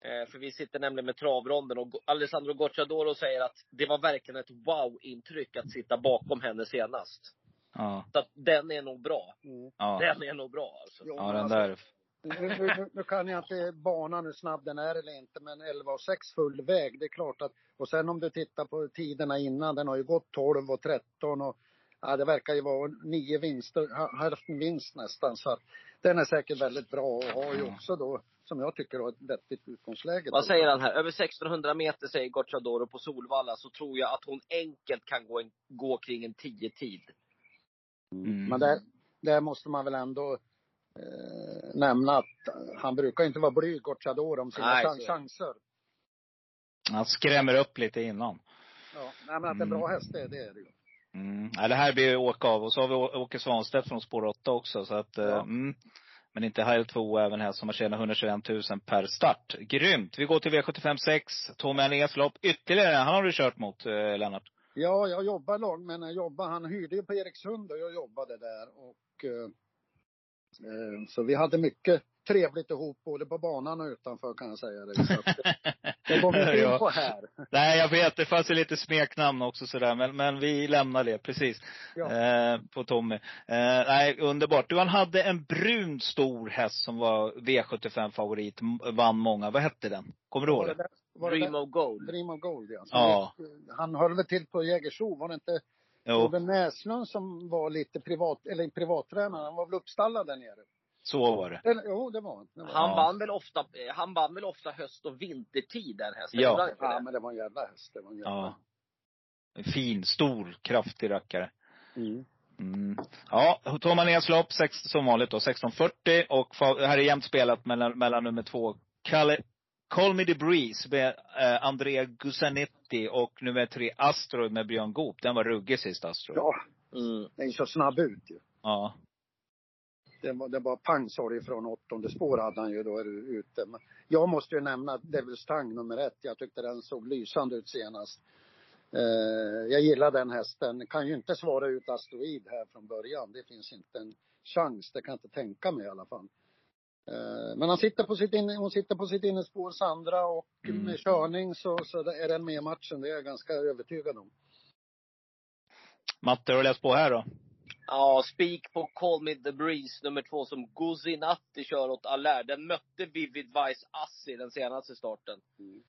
Eh, för vi sitter nämligen med travronden och Alessandro Gocciadoro säger att det var verkligen ett wow-intryck att sitta bakom henne senast. Ja. Så att den är nog bra. Ja. Den är nog bra alltså. Ja, den alltså, där. Nu, nu, nu, nu kan jag inte banan hur snabb den är eller inte, men 11 och 6 full väg, det är klart att, och sen om du tittar på tiderna innan, den har ju gått 12 och 13 och ja, det verkar ju vara nio vinster, hälften vinst nästan, så att den är säkert väldigt bra och har ju också då, som jag tycker, har ett vettigt utgångsläge. Vad säger han här? Över 1600 meter säger Gocciadoro på Solvalla så tror jag att hon enkelt kan gå, en, gå kring en 10-tid. Mm. Men där, där måste man väl ändå eh, nämna att han brukar inte vara blyg, Gocciador, om sina Nej, chan- så- chanser. Han skrämmer upp lite innan. Ja, nej men att det är en bra häst, det, det är det ju. Mm. Ja, det här blir ju åka av. Och så har vi Å- Åke Svanstedt från spår 8 också. Så att, eh, Ja. mm. Men inte här två även här som har tjänat 121 000 per start. Grymt! Vi går till V75 6. Tommy Anérs lopp. Ytterligare. Han har du kört mot, eh, Lennart. Ja, jag jobbar lag, men jag jobbar, han hyrde ju på Erikshund och jag jobbade där och eh, eh, så vi hade mycket trevligt ihop både på banan och utanför kan jag säga dig. Så att, det går vi inte in Ja. på här. Nej, jag vet. Det fanns ju lite smeknamn också sådär. Men, men vi lämnar det, precis. Ja. Eh, på Tommy. Eh, nej, underbart. Du, han hade en brun stor häst som var V75-favorit. m- Vann många. Vad hette den? Kommer du ihåg det det? var det Dream där- of Gold. Dream of Gold ja. Så Ja. det- Han höll väl till på Jägersro, var det inte Jo, Robin Näslund som var lite privat, eller privattränare? Han var väl uppstallad där nere? Så var det. Eller, jo, det var det. Var. Han Ja. vann väl ofta, eh, han vann väl ofta höst och vintertid den hästen? Ja. Ja, men det var en jävla häst. Det var en jävla. Ja. En fin, stor, kraftig rackare. Mm. Mm. Ja, Tom Anérs lopp, sex, som vanligt då, 16.40. Och här är jämnt spelat mellan, mellan nummer två, Kalle, Call Me The Breeze med eh, Andrea Gusanetti och nummer tre, Astro med Björn Goop. Den var ruggig sist, Astro. Ja, Mm. den är så snabb ut ju. Ja. Det var, det var pang sorry från åttonde spår hade han ju då ute. Men jag måste ju nämna Devil's Tang nummer ett. Jag tyckte den såg lysande ut senast. Eh, jag gillar den hästen. Kan ju inte svara ut Asteroid här från början. Det finns inte en chans. Det kan jag inte tänka mig i alla fall. Eh, men han sitter på sitt inne, hon sitter på sitt innespår, Sandra, och Mm. med körning så, så är den med i matchen. Det är jag ganska övertygad om. Matte, har du läst på här då? Ja, spik på Call Me The Breeze nummer två som Guzinatti kör åt Allaire. Den mötte Vivid Vice Assi den senaste starten. Mm.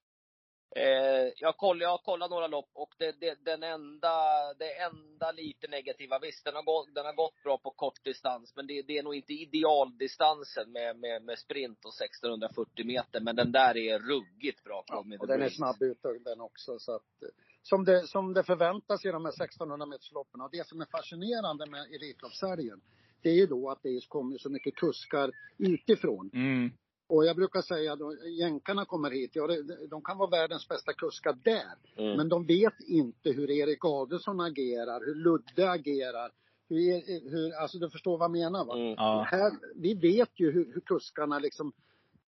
Eh, jag, koll, jag har kollat några lopp och det, det, den enda, det enda lite negativa, visst den har, gått, den har gått bra på kort distans, men det, det är nog inte idealdistansen med, med, med sprint och 1640 meter. Men den där är ruggigt bra, The Och den är snabb ut den också. Så att, som det, som det förväntas i de här 1600 metersloppen. Och det som är fascinerande med Elitloppshelgen, det är ju då att det kommer så mycket kuskar utifrån. Mm. Och jag brukar säga då, jänkarna kommer hit, ja, de kan vara världens bästa kuskar där. Mm. Men de vet inte hur Erik Adelsson agerar, hur Ludde agerar. Hur, hur, alltså du förstår vad jag menar va? Mm. Ja. Här, vi vet ju hur, hur kuskarna liksom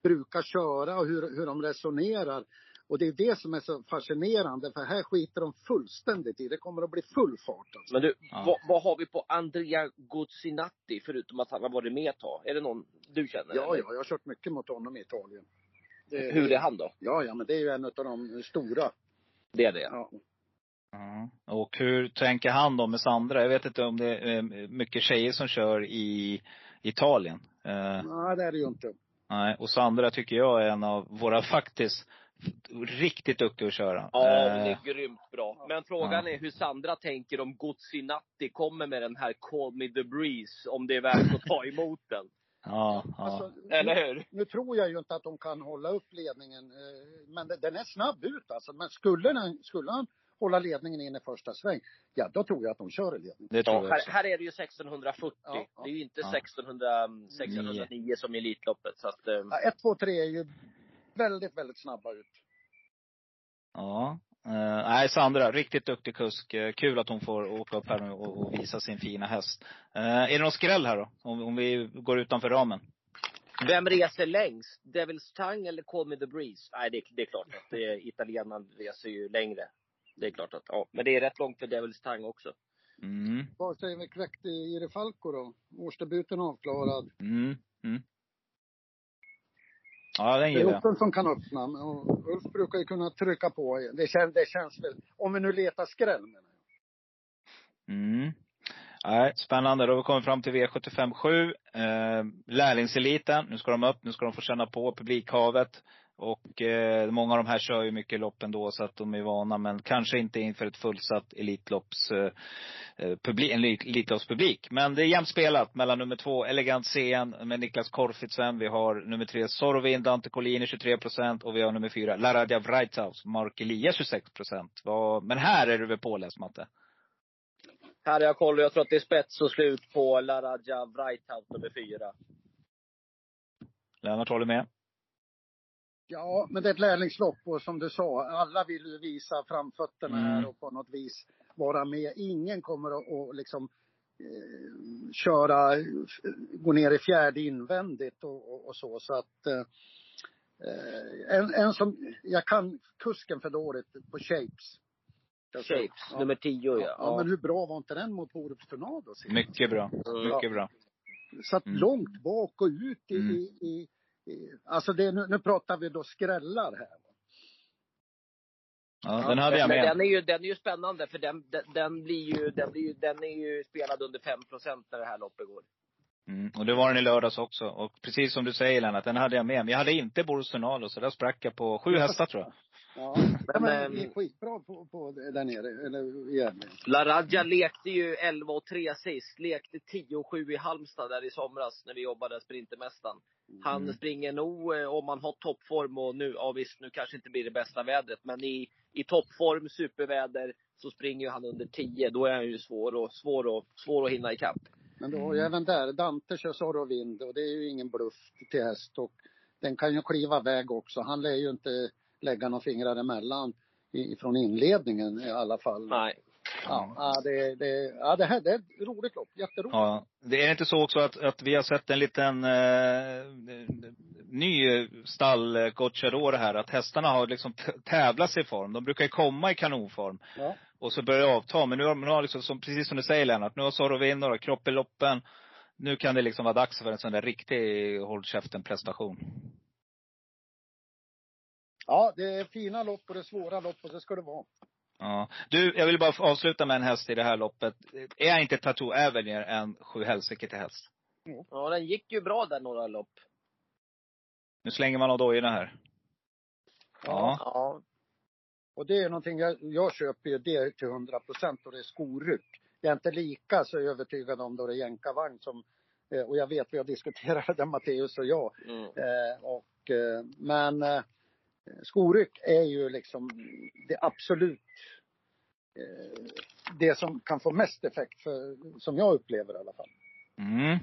brukar köra och hur, hur de resonerar. Och det är det som är så fascinerande för här skiter de fullständigt i. Det kommer att bli full fart alltså. Men du, Ja. vad, vad har vi på Andrea Guzzinatti förutom att han har varit med ett tag? Är det någon du känner? Ja, eller? ja, jag har kört mycket mot honom i Italien. Det, Hur är han då? Ja, ja, men det är ju en av de stora. Det är det? Ja. Ja. Och hur tänker han då med Sandra? Jag vet inte om det är eh, mycket tjejer som kör i Italien. Eh, Nej, det är det ju inte. nej. Och Sandra tycker jag är en av våra faktiskt riktigt duktiga att köra. Ja, Eh, men det är grymt bra. Men frågan är hur Sandra tänker om Guzzinatti kommer med den här Call Me The Breeze, om det är värt att ta emot den. ja, ja. Alltså, Eller hur? Nu tror jag ju inte att de kan hålla upp ledningen. eh, Men den är snabb ut alltså. Men skulle, den, skulle han hålla ledningen in i första sväng, ja då tror jag att de kör i ledningen. det tror Ja, jag här, här är det ju 1640. Ja, ja. Det är ju inte Ja. 1600, 1609 som i Elitloppet. Så att, eh, Ja, 1, 2, 3 är ju väldigt, väldigt snabba ut. Ja. Eh, nej, Sandra, riktigt duktig kusk. Eh, kul att hon får åka upp här nu och, och visa sin fina häst. Eh, är det någon skräll här då? Om, om vi går utanför ramen? vem reser längst? Devil's Tongue eller Call Me The Breeze? Nej, det, det är klart att italienaren reser ju längre. Det är klart att, ja. Men det är rätt långt för Devil's Tongue också. Mm. Vad säger vi kväckt i Ire Falco då? Årsdebuten avklarad. Mm. Mm. Ja, den Det gillar är jag. Ulfen som kan öppna. Och Ulf brukar ju kunna trycka på. Det känns, det känns väl, om vi nu letar skräll menar jag. Mm. Nej, spännande. Då har vi kommit fram till V75 7. Eh, lärlingseliten. Nu ska de upp. Nu ska de få känna på publikhavet. Och eh, många av de här kör ju mycket lopp ändå så att de är vana. Men kanske inte inför ett fullsatt Elitlopps, eh, eh, publik, en elit- Elitloppspublik. Men det är jämnt spelat mellan nummer två Elegant CN med Niklas Korfitsen. Vi har nummer tre Sorovin Dante Collini 23 procent. Och vi har nummer fyra Laradja Vreithaus, Mark Elia 26 procent. Men här är du väl påläst Matte? Här har jag koll och jag tror att det är spets och slut på Laraja Vreithout nummer fyra. Lennart håller med. Ja, men det är ett lärlingslopp och som du sa, alla vill ju visa framfötterna Mm. här och på något vis vara med. Ingen kommer att, att liksom eh, köra, eh, gå ner i fjärde invändigt och, och, och så. Så att eh, en, en som, jag kan kusken för dåligt på Shapes. Shapes, Ja. nummer tio ja. Ja, men hur bra var inte den mot Borups Tornado? Mycket bra. Mycket bra. Satt Mm. långt bak och ut i, Mm. i alltså det, nu, nu pratar vi då skrällar här. Ja, den hade jag men med. den är ju, den är ju spännande för den, den, den blir ju, den blir ju, den är ju spelad under 5% när det här loppet går. Mm, och det var den i lördags också. Och precis som du säger Lennart, den hade jag med. Men jag hade inte Boris Tornado, så där sprack jag på sju hästar tror jag. Ja, Men, men, ehm, det är skitbra på, på där nere, eller i Gävle. Laradja lekte ju 11 och 3 sist. Lekte 10 och 7 i Halmstad där i somras när vi jobbade Sprintermästaren. Han Mm. springer nog, eh, om man har toppform och nu, ja visst nu kanske inte blir det bästa vädret. Men i, i toppform, superväder, så springer han under 10. Då är han ju svår och, svår och, svår att hinna ikapp. Men då har ju även där, Dante kör Zorro Vind och det är ju ingen bluff till häst och den kan ju kliva iväg också. Han lär ju inte lägga några fingrar emellan i- från inledningen i alla fall. Nej. Ja, ja, det, det, ja, det här det är ett roligt lopp. Jätteroligt. Ja. Det är inte så också att, att vi har sett en liten eh, ny stall eh, Gocciador här. Att hästarna har liksom tävlat sig i form. De brukar ju komma i kanonform. Ja. Och så börjar det avta. Men nu har, nu har liksom, som, precis som du säger Lennart, nu har Sorovin och kropp i loppen. Nu kan det liksom vara dags för en sån där riktig håll käften prestation. Ja, det är fina lopp och det är svåra lopp och det ska det vara. Ja. Du, jag vill bara avsluta med en häst i det här loppet. Är inte Tattoo Avenir en sju helsike till häst? Ja, den gick ju bra där några lopp. Nu slänger man av dojorna här. Ja. Ja. Och det är någonting, jag, jag köper ju det till 100 procent och det är skoryck. Jag är inte lika så övertygad om då det är jänkarvagn som, eh, och jag vet vi har diskuterat det Matteus och jag. Mm. Eh, och, eh, men eh, skoryck är ju liksom det absolut eh, det som kan få mest effekt, för, som jag upplever i alla fall. Mm.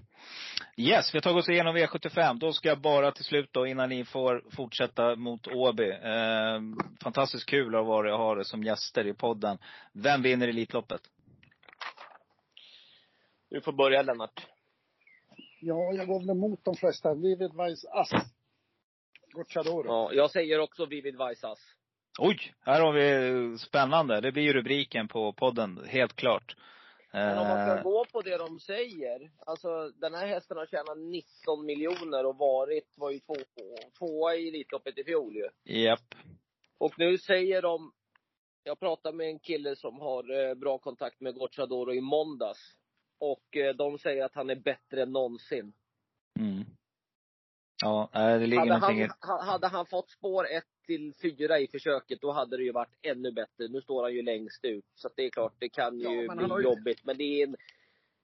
Yes, vi har tagit oss igenom V75. Då ska jag bara till slut då, innan ni får fortsätta mot Åby. Eh, fantastiskt kul att vara ha det som gäster i podden. Vem vinner Elitloppet? Du får börja Lennart. Ja, jag går väl emot de flesta. Vivid Weiss Ass. Gocciadoro. Ja, jag säger också Vivid Vaisas. Oj! Här har vi spännande. Det blir ju rubriken på podden, helt klart. Men om man ska Eh, gå på det de säger. Alltså den här hästen har tjänat 19 miljoner och varit, var ju två, tvåa i Elitloppet i fjol ju. Japp. Och nu säger de, jag pratade med en kille som har eh, bra kontakt med Gocciadoro i måndags. Och eh, de säger att han är bättre än någonsin. Mm. Ja, nej, det ligger Hade någonting i... han, ha- hade han fått spår 1 till 4 i försöket, då hade det ju varit ännu bättre. Nu står han ju längst ut. Så att det är klart, det kan Ja, ju men bli jobbigt. Men det är, en,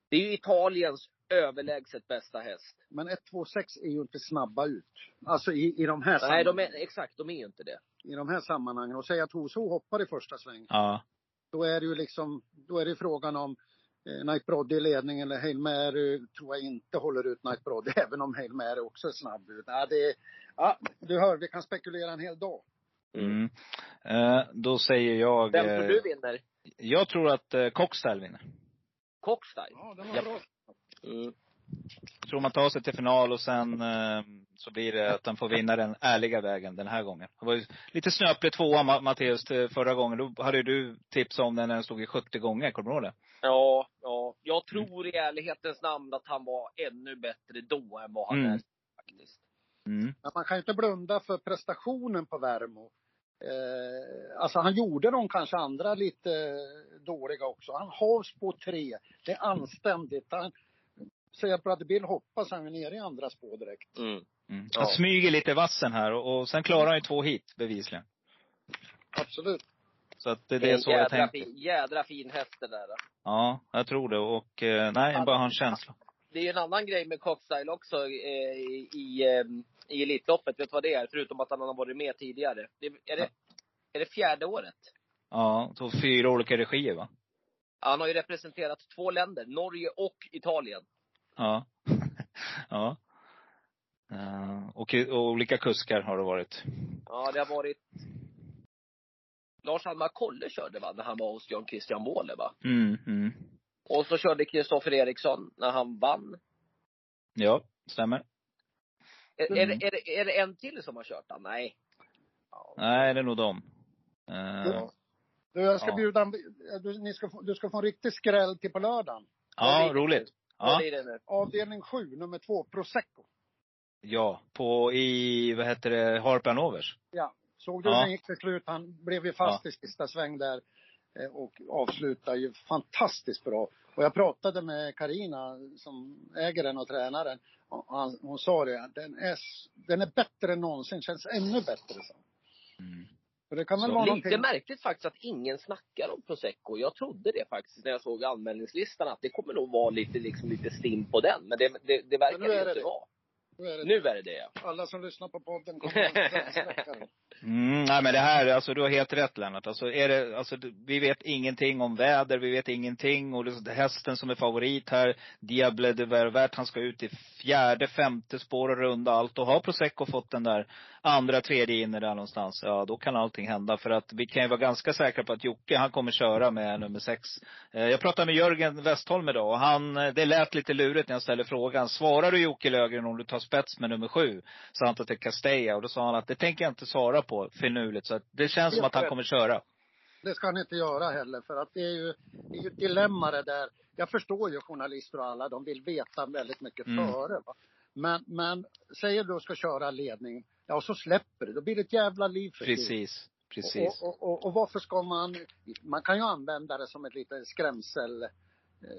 det är ju Italiens överlägset bästa häst. Men 126 är ju inte snabba ut. Alltså i, i de här Nej, de sammanhangen. är, exakt, de är ju inte det. I de här sammanhangen. Och säga att Hoso hoppar i första sväng. Ja. Då är det ju liksom, då är det frågan om Knight Brodde i ledning eller Hail Mary tror jag inte håller ut Knight Brodde. Även om Hail Mary också är snabb ut. Ja, det ja, du hör, vi kan spekulera en hel dag. Mm. Eh, då säger jag... Vem tror eh, du vinner? Jag tror att eh, Cockstyle vinner. Cockstyle? Ja, den var Japp. bra. Mm. Tror man tar sig till final och sen eh, så blir det att han får vinna den ärliga vägen den här gången. Det var ju lite snöplig tvåa Ma- Matteus till förra gången. Då hade du tips om den när den stod i 70 gånger. Kommer du ihåg det? Ja, ja. Jag tror i ärlighetens namn att han var ännu bättre då än vad han Mm. är faktiskt. Mm. Men man kan ju inte blunda för prestationen på Värmo. Eh, alltså han gjorde de kanske andra lite dåliga också. Han har på tre. Det är anständigt. Han, säger att Bill hoppas han är nere i andra spår direkt. Mm. Mm. Ja. Han smyger lite vassen här och, och sen klarar han ju två hit bevisligen. Absolut. Så att det, det är så jag tänker. fin, jädra fin häst det där. Ja, jag tror det. Och eh, nej, jag bara har en känsla. Det är ju en annan grej med Cockstyle också eh, i, i, eh, i Elitloppet. Vet du vad det är? Förutom att han har varit med tidigare. Det, är, det, är det fjärde året? Ja, så fyra olika regier va? Han har ju representerat två länder, Norge och Italien. Ja. ja. Eh, och, och olika kuskar har det varit. Ja, det har varit Lars Almar Kolle körde va, när han var hos John Christian Wåhle va? Mm, mm. Och så körde Kristoffer Eriksson när han vann. Ja, stämmer. Är, Mm. är, det- är, det, är det en till som har kört han? Nej. Nej, det är nog dem. Eh, Ja. Du, jag ska Ja. bjuda du, ni ska få, du ska få en riktig skräll till på lördagen. ja, roligt. Ja, det? Avdelning 7, nummer 2, Prosecco. ja, på i, vad heter det, Harpan Overs. Ja. Såg du Ja. hur den gick till slut? Han blev ju fast i sista sväng där eh, och avslutade ju fantastiskt bra. Och jag pratade med Karina som äger den och tränaren. Och han, hon sa det, den är, den är bättre än någonsin, känns ännu bättre. Så. Mm. Det kan väl Så vara Lite någonting. märkligt faktiskt att ingen snackar om prosecco. Jag trodde det faktiskt när jag såg anmälningslistan att det kommer nog vara lite, liksom, lite stim på den. Men det, det, det verkar det det inte det. vara. Nu är det Nu är det det ja. Alla som lyssnar på podden kommer att. Mm, nej men det här, alltså du har helt rätt Lennart. Alltså är det, alltså vi vet ingenting om väder, vi vet ingenting. Och det, hästen som är favorit här, Diable de Ververt, han ska ut i fjärde, femte spår och runda allt. Och har Prosecco fått den där andra, tredje inne där någonstans, ja då kan allting hända. För att vi kan ju vara ganska säkra på att Jocke, han kommer köra med nummer sex. Eh, Jag pratade med Jörgen Westholm idag och han, eh, det lät lite lurigt när jag ställde frågan. Svarar du Jocke Löfgren om du tar spets med nummer sju? Sa han till Castella och då sa han att det tänker jag inte svara på finurligt. Så att det känns som att han kommer köra. Det ska han inte göra heller för att det är ju, det är ju ett dilemma det där. Jag förstår ju journalister och alla, de vill veta väldigt mycket Mm. före. Va? Men, men säger du ska köra ledning, ja och så släpper det. Då blir det ett jävla liv för. Precis. Precis. Och, och, och, och varför ska man, man kan ju använda det som ett lite skrämsel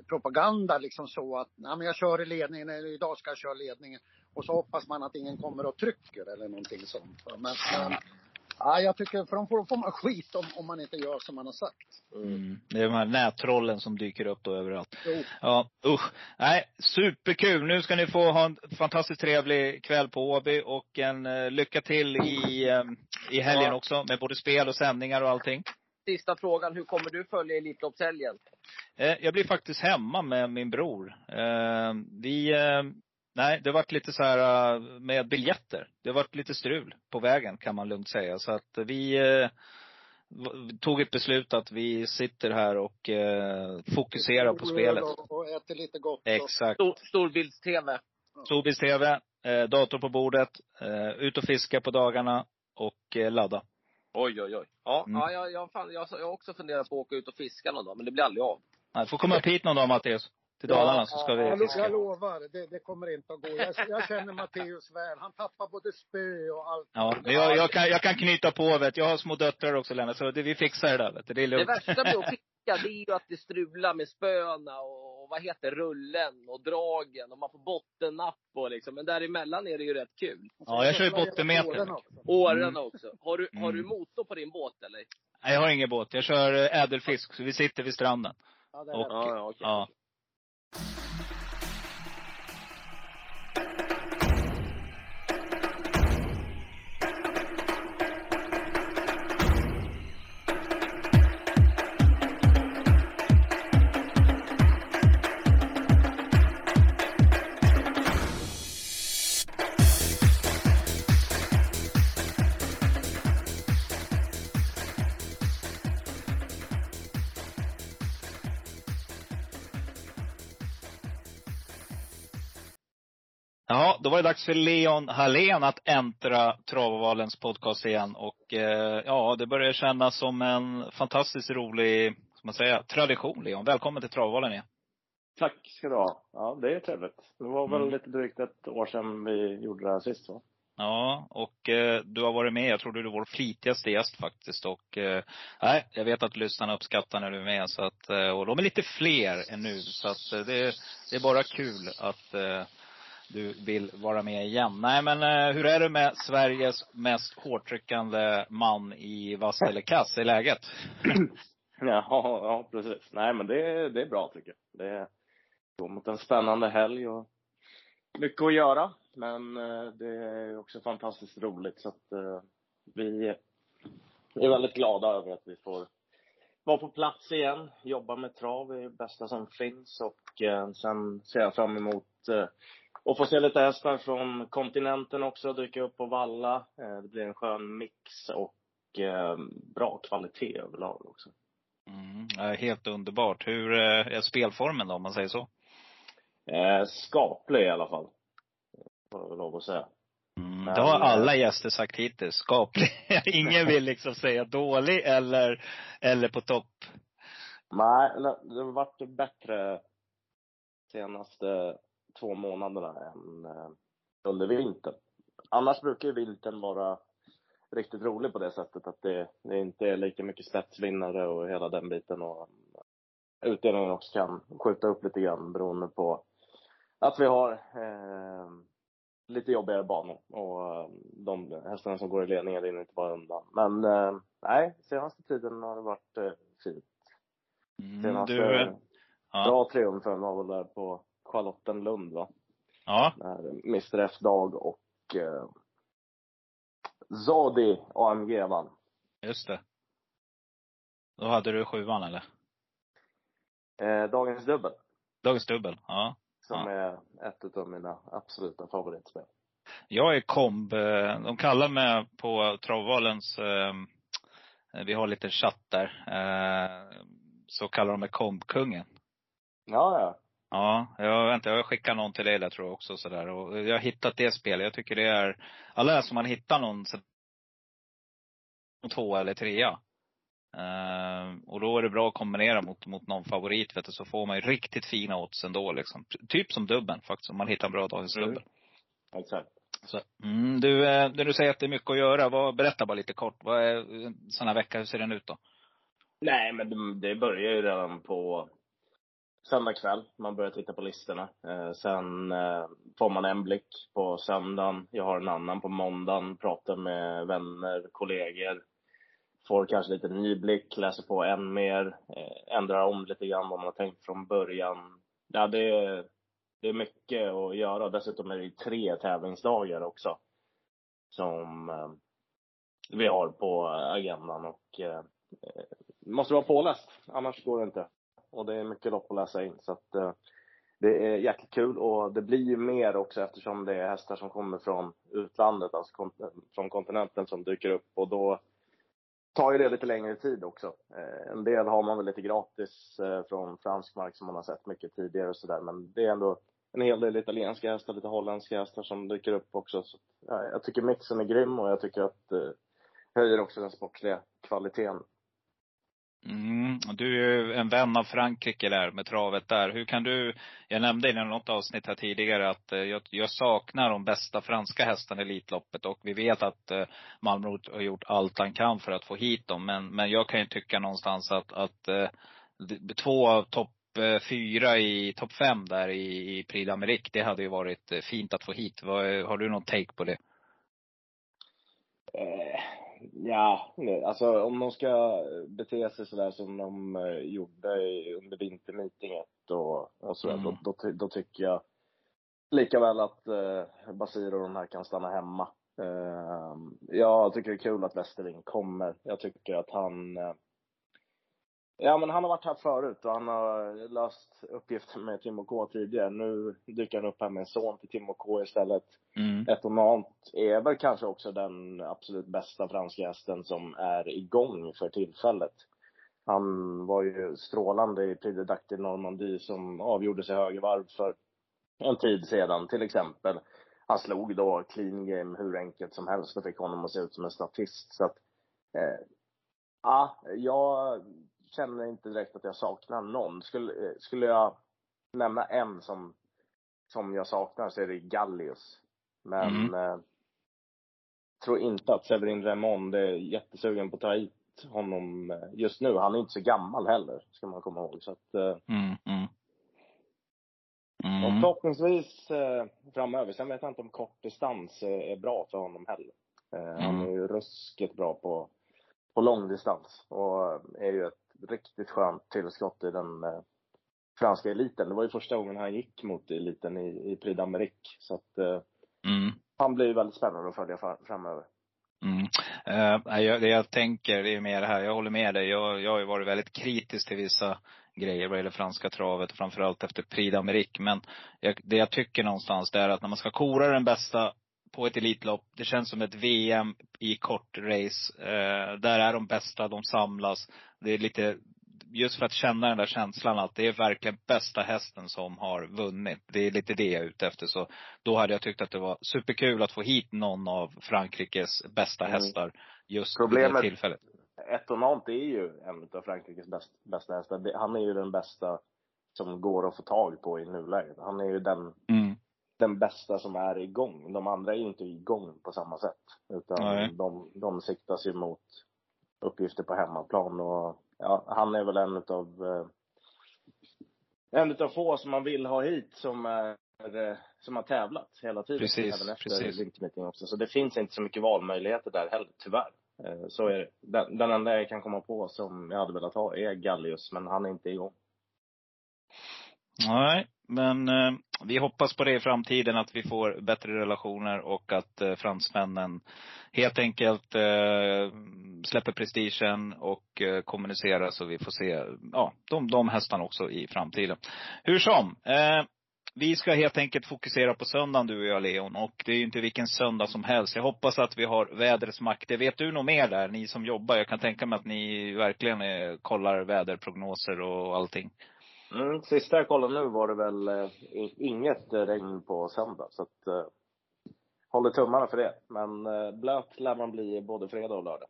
propaganda liksom så att, nej men jag kör i ledningen, eller idag ska jag köra ledningen. Och så hoppas man att ingen kommer och trycker eller någonting sånt. Men, men ja, jag tycker, för då får, får man skit om, om man inte gör som man har sagt. Mm. Det är de här nättrollen som dyker upp då överallt. Jo. Ja, usch. Nej, superkul. Nu ska ni få ha en fantastiskt trevlig kväll på Åby och en uh, lycka till i, eh, i helgen Ja. också med både spel och sändningar och allting. Sista frågan. Hur kommer du följa Elitloppshelgen? Eh, jag blir faktiskt hemma med min bror. Eh, vi, eh, nej det varit lite så här med biljetter. Det har varit lite strul på vägen kan man lugnt säga. Så att vi tog ett beslut att vi sitter här och fokuserar på spelet. Och, äter lite gott. Exakt. Stor, storbilds-tv. Storbilds-tv, dator på bordet, ut och fiska på dagarna och ladda. Oj, oj, oj. Ja, Mm. ja jag, jag, fan, jag, jag har också funderat på att åka ut och fiska någon dag, men det blir aldrig av. Nej, får komma upp hit någon dag Mattias. Till Dalarna så ska jag, vi jag fiska. lovar, det, det kommer inte att gå. Jag, jag känner Matteus väl. Han tappar både spö och allt. Ja, men jag, jag, kan, jag kan knyta på vet du. Jag har små döttrar också Lennart, så det, vi fixar det där vet du. Det är Det lugnt. värsta med att fiska, det är ju att det strular med spöna och vad heter rullen och dragen och man får bottennapp och liksom. Men däremellan är det ju rätt kul. Ja, jag kör ju bottenmeter. Åren också. Årarna också. Har du, har Mm. du motor på din båt eller? Nej, jag har ingen båt. Jag kör ädelfisk, så vi sitter vid stranden. Ja, det är Och, rätt. Ja, okej. ja. Var det dags för Leon Hallén att äntra Travavalens podcast igen. Och eh, ja, det börjar kännas som en fantastiskt rolig, ska man säga, tradition Leon. Välkommen till Travalen igen. Tack ska du ha. Ja, det är trevligt. Det var väl Mm. lite drygt ett år sedan vi gjorde det här sist va? Ja, och eh, du har varit med. Jag tror du är vår flitigaste gäst faktiskt. Och eh, nej, jag vet att lyssnarna uppskattar när du är med. Så att, eh, och de är lite fler än nu. Så att eh, det, det är bara kul att eh, du vill vara med igen. Nej men eh, hur är det med Sveriges mest hårtryckande man i vass eller kass i läget? Ja, ja precis. Nej men det, det är bra tycker jag. Det går mot en spännande helg och mycket att göra. Men eh, det är också fantastiskt roligt så att eh, vi är väldigt glada över att vi får vara på plats igen. Jobba med trav är det bästa som finns och eh, sen ser jag fram emot eh, att få se lite hästar från kontinenten också dyka upp på valla. Eh, det blir en skön mix och eh, bra kvalitet överlag också. Mm, helt underbart. Hur eh, är spelformen då om man säger så? Skaplig i alla fall. Får jag lov att säga. Mm, det har alla gäster sagt hittills. Skaplig. Ingen vill liksom säga dålig eller, eller på topp. Nej, det har varit bättre senaste två månaderna än eh, under vintern. Annars brukar ju vintern vara riktigt rolig på det sättet att det, det inte är lika mycket spetsvinnare och hela den biten och utdelningen också kan skjuta upp lite grann beroende på att vi har eh, lite jobbigare banor och eh, de hästarna som går i ledningen rinner inte bara undan. Men eh, nej, senaste tiden har det varit eh, fint. Mm, Senaste du, eh, ja. bra triumfen var väl där på Charlottenlund va? ja, Mr F-Dag och eh, Zodi AMG vann. just det. Då hade du sjuan eller? Eh, dagens dubbel, Dagens dubbel, ja. som Ja. är ett av mina absoluta favoritspel. Jag är komb, eh, de kallar mig på Travvalens, eh, vi har lite chatt där, eh, så kallar de mig kombkungen. Ja, ja. Ja, jag, vänta, jag skickar någon till dig där tror jag också sådär. Och jag har hittat det spelet. Jag tycker det är, alla som man hittar någon så- två eller trea. Uh, och då är det bra att kombinera mot, mot någon favorit vet du, så får man ju riktigt fina odds ändå liksom. Typ som dubben faktiskt, om man hittar en bra dagens Mm. dubbel. Exakt. Så, mm, du, eh, när du säger att det är mycket att göra, vad, berätta bara lite kort. Vad är en sån här vecka, hur ser den ut då? Nej, men det börjar ju redan på söndag kväll. Man börjar titta på listorna. Eh, sen eh, får man en blick på söndagen. Jag har en annan på måndagen. Pratar med vänner, kollegor. Får kanske lite ny blick, läser på än mer. Eh, ändrar om lite grann vad man har tänkt från början. Ja, det är, det är mycket att göra. Dessutom är det tre tävlingsdagar också. Som eh, vi har på agendan och eh, eh måste vara påläst, annars går det inte. Och det är mycket lopp att läsa in. Så att, eh, det är jäkligt kul och det blir ju mer också eftersom det är hästar som kommer från utlandet, alltså kont- från kontinenten som dyker upp och då tar ju det lite längre tid också. Eh, en del har man väl lite gratis eh, från fransk mark som man har sett mycket tidigare och sådär men det är ändå en hel del italienska hästar, lite holländska hästar som dyker upp också. Så, ja, jag tycker mixen är grym och jag tycker att eh, höjer också den sportsliga kvaliteten. Mm. Du är ju en vän av Frankrike där med travet där. Hur kan du, jag nämnde i något avsnitt här tidigare att eh, jag, jag saknar de bästa franska hästarna i Elitloppet och vi vet att eh, Malmö Malmrot har gjort allt han kan för att få hit dem. Men, men jag kan ju tycka någonstans att, att eh, två av topp fyra i topp fem där i, i Prix d'Amérique, det hade ju varit fint att få hit. Har du någon take på det? Eh, ja, alltså om de ska bete sig sådär som de eh, gjorde under vintermeetinget och, och sådär, Mm. då, då, då tycker jag lika väl att eh, Basir och de här kan stanna hemma. Eh, jag tycker det är kul att Westerling kommer. Jag tycker att han eh, Ja men han har varit här förut och han har löst uppgiften med Timo K tidigare. Nu dyker han upp här med en son till Timo K istället. Mm. Etonant är väl kanske också den absolut bästa franska hästen som är igång för tillfället. Han var ju strålande i Prix de Dactyl Normandie som avgjordes i högervarv för en tid sedan till exempel. Han slog då clean game hur enkelt som helst och fick honom att se ut som en statist. Så att, eh, ja, jag känner inte direkt att jag saknar någon. Skulle, eh, skulle jag nämna en som, som jag saknar så är det Gallius. Men Mm. eh, tror inte att Severin Raymond är jättesugen på att ta hit honom eh, just nu. Han är inte så gammal heller, ska man komma ihåg. Så att, eh, Mm. Mm. och Mm. förhoppningsvis eh, framöver. Sen vet jag inte om kort distans är, är bra för honom heller. Eh, Han Mm. är ju ruskigt bra på, på långdistans och är ju ett riktigt skönt tillskott i den eh, franska eliten. Det var ju första gången han gick mot eliten i, i Prix d'Amérique. Så att eh, Mm. han blir väldigt spännande att följa fram, framöver. Mm. Eh, jag, det jag tänker, det är mer det här, jag håller med dig. Jag, jag har ju varit väldigt kritisk till vissa grejer vad gäller franska travet, framförallt efter Prix d'Amérique. Men jag, det jag tycker någonstans det är att när man ska kora den bästa på ett Elitlopp, det känns som ett VM i kort race. Eh, där är de bästa, de samlas. Det är lite, just för att känna den där känslan att det är verkligen bästa hästen som har vunnit. Det är lite det jag är ute efter. Så då hade jag tyckt att det var superkul att få hit någon av Frankrikes bästa Mm. hästar just Problemet- vid det tillfället. Etonant är ju en av Frankrikes bäst, bästa hästar. Han är ju den bästa som går att få tag på i nuläget. Han är ju den, Mm. Den bästa som är igång. De andra är ju inte igång på samma sätt. Utan Nej. de, de siktas ju mot uppgifter på hemmaplan och ja, han är väl en utav eh, en utav få som man vill ha hit som är eh, som har tävlat hela tiden. Precis, även efter precis. vintermeeting också. Så det finns inte så mycket valmöjligheter där heller, tyvärr. Eh, Så är det. Den, den enda jag kan komma på som jag hade velat ha är Gallius, men han är inte igång. Nej, men eh, vi hoppas på det i framtiden att vi får bättre relationer och att eh, fransmännen helt enkelt eh, släpper prestigen och eh, kommunicerar så vi får se ja, de, de hästarna också i framtiden. Hur som, eh, vi ska helt enkelt fokusera på söndagen du och jag Leon och det är ju inte vilken söndag som helst. Jag hoppas att vi har vädrets makter. Vet du något mer där, ni som jobbar? Jag kan tänka mig att ni verkligen eh, kollar väderprognoser och allting. Mm, sista jag kollade nu var det väl eh, i- inget eh, regn på söndag, så att eh, håller tummarna för det. Men eh, blöt lär man bli både fredag och lördag.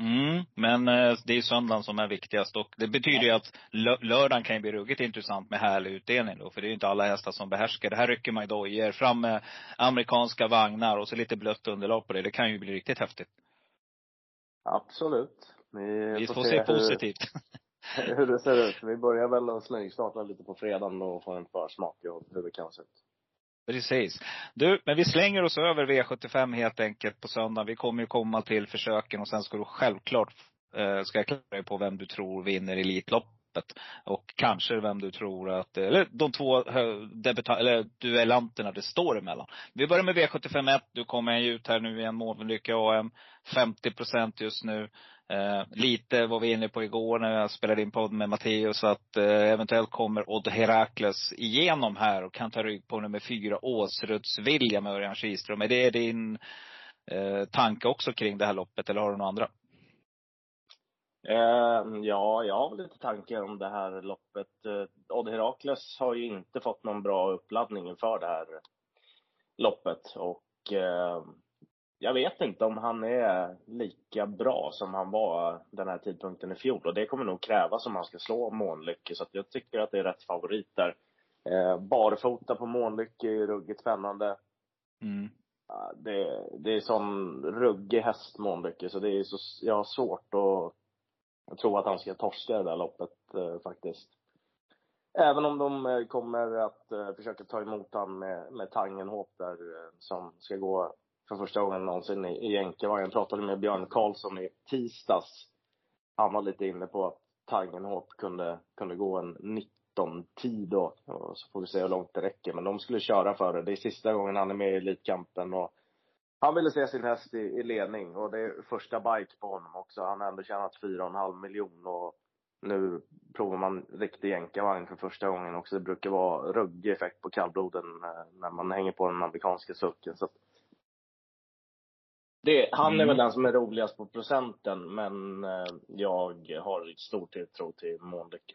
Mm, men eh, det är söndagen som är viktigast och det betyder ju att lö- lördagen kan ju bli ruggigt intressant med härlig utdelning då. För det är ju inte alla hästar som behärskar det. Här rycker man ju dojor, fram med amerikanska vagnar och så lite blött underlag på det. Det kan ju bli riktigt häftigt. Absolut. Vi, Vi får se se hur, positivt. hur det ser ut. Vi börjar väl att smygstarta lite på fredagen och få en försmak av hur det kan se ut. Precis. Du, men vi slänger oss över V75 helt enkelt på söndag. Vi kommer ju komma till försöken och sen ska du självklart, eh, ska jag klara dig på vem du tror vinner Elitloppet. Och kanske vem du tror att, eller de två eh, debuta- eller duellanterna det står emellan. Vi börjar med V75 1. Du kommer ju ut här nu i en Månlycke AM. 50 procent just nu. Eh, lite var vi inne på igår när jag spelade in podd med Matteus att eh, eventuellt kommer Odd Herakles igenom här och kan ta rygg på nummer fyra Åsrudsvilja med Örjan Kihlström. Är det din eh, tanke också kring det här loppet eller har du några andra? Eh, ja, jag har lite tankar om det här loppet. Eh, Odd Herakles har ju inte fått någon bra uppladdning inför det här loppet och eh, jag vet inte om han är lika bra som han var den här tidpunkten i fjol och det kommer nog krävas om han ska slå Månlycke så jag tycker att det är rätt favorit där. Eh, barfota på Månlycke är ruggigt spännande. Mm. Det, det är sån ruggig häst Månlycke så det är så, jag har svårt att tror att han ska torska det där loppet eh, faktiskt. Även om de eh, kommer att eh, försöka ta emot han med, med Tangenhop där eh, som ska gå för första gången någonsin i, i jänkarvagn. Jag pratade med Björn Karlsson i tisdags. Han var lite inne på att Tangenhop kunde, kunde gå en 19-tid då. Och så får vi se hur långt det räcker. Men de skulle köra för det. Det är sista gången han är med i Elitkampen och han ville se sin häst i, i ledning och det är första bike på honom också. Han har ändå tjänat 4,5 miljoner och nu provar man riktig jänkarvagn för första gången också. Det brukar vara ruggig effekt på kallbloden eh, när man hänger på den amerikanska sucken. Så att det, han är Mm. väl den som är roligast på procenten, men eh, jag har stor tilltro till Månlycke.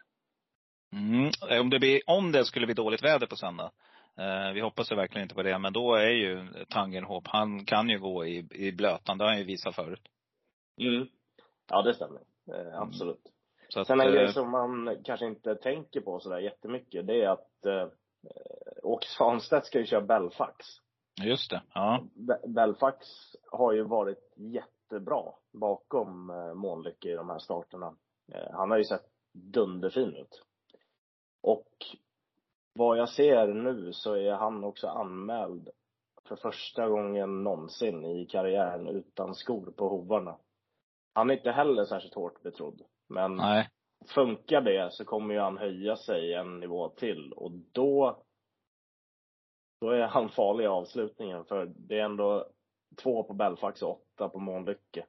Mm. Om, det blir, om det skulle bli dåligt väder på söndag. Eh, vi hoppas ju verkligen inte på det. Men då är ju Tangenhop, han kan ju gå i, i blötan. Det har han ju visat förut. Mm. Ja, det stämmer. Eh, absolut. Så att, Sen en eh, grej som man kanske inte tänker på sådär jättemycket, det är att eh, Åke Svanstedt ska ju köra Belfax. Just det. Ja. Be- Belfax har ju varit jättebra bakom eh, Månlycke i de här starterna. Eh, han har ju sett dunderfin ut. Och vad jag ser nu så är han också anmäld för första gången någonsin i karriären utan skor på hovarna. Han är inte heller särskilt hårt betrodd. Men Nej. funkar det så kommer ju han höja sig en nivå till och då då är han farlig i avslutningen för det är ändå två på Belfax och åtta på Månlycke.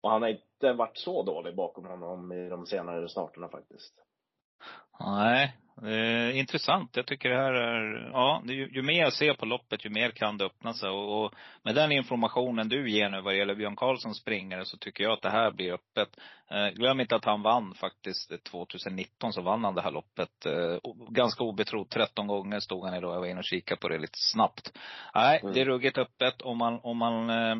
Och han har inte varit så dålig bakom honom i de senare starterna faktiskt. Nej. Eh, intressant. Jag tycker det här är, ja, ju, ju mer jag ser på loppet, ju mer kan det öppna sig. Och, och med den informationen du ger nu vad det gäller Björn Karlsson springare så tycker jag att det här blir öppet. Eh, glöm inte att han vann faktiskt 2019 så vann han det här loppet. Eh, ganska obetrodd. 13 gånger stod han i då. Jag var inne och kikade på det lite snabbt. Nej, Mm. det är ruggigt öppet om man, om man Eh,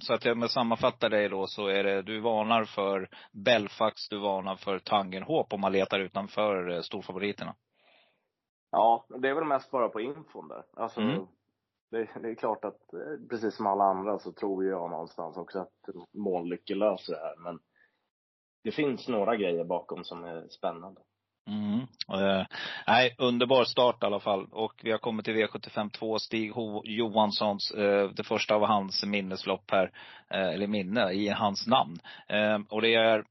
Så att jag sammanfattar dig då så är det, du varnar för Belfax, du varnar för Tangenhop om man letar utanför eh, storfavoriterna. Ja, det är väl mest bara på infon där. Alltså, Mm. det, det är klart att eh, precis som alla andra så tror jag någonstans också att Månlycke löser det här. Men det finns några grejer bakom som är spännande. Mm. Eh, nej, underbar start i alla fall. Och vi har kommit till V75 2, Stig Ho Johanssons, eh, det första av hans minneslopp här, eh, eller minne i hans namn. Eh, och det är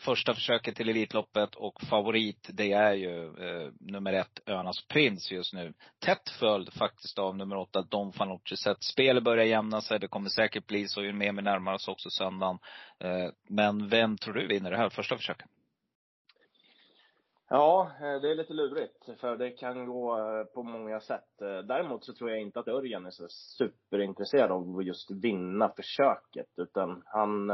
första försöket till Elitloppet och favorit, det är ju eh, nummer ett, Önas Prins just nu. Tätt följd faktiskt av nummer åtta, Don Fanucci. Så spelet börjar jämna sig. Det kommer säkert bli så ju mer vi närmar oss också söndagen. Eh, men vem tror du vinner det här första försöket? Ja, eh, det är lite lurigt för det kan gå eh, på många sätt. Eh, Däremot så tror jag inte att Örjan är så superintresserad av att just vinna försöket utan han,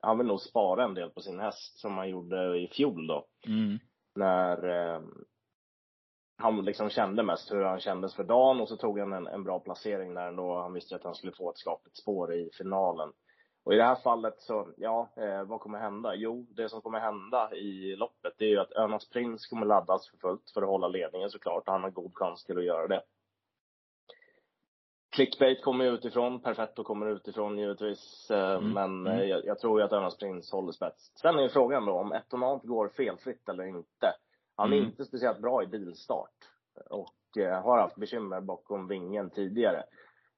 han vill nog spara en del på sin häst som han gjorde i fjol då. Mm. När han liksom kände mest hur han kändes för dagen och så tog han en, en bra placering där ändå. Han visste att han skulle få ett skapligt spår i finalen. Och i det här fallet så, ja, eh, vad kommer hända? Jo, det som kommer hända i loppet det är ju att Önas Prins kommer laddas för fullt för att hålla ledningen såklart. Och han har god chans till att göra det. Clickbait kommer utifrån, Perfetto kommer utifrån givetvis. Eh, Mm, Men mm. eh, jag, jag tror ju att Önas Prins håller spets. Sen är ju frågan då om Etonant går felfritt eller inte. Han är Mm. inte speciellt bra i bilstart. Och eh, har haft bekymmer bakom vingen tidigare.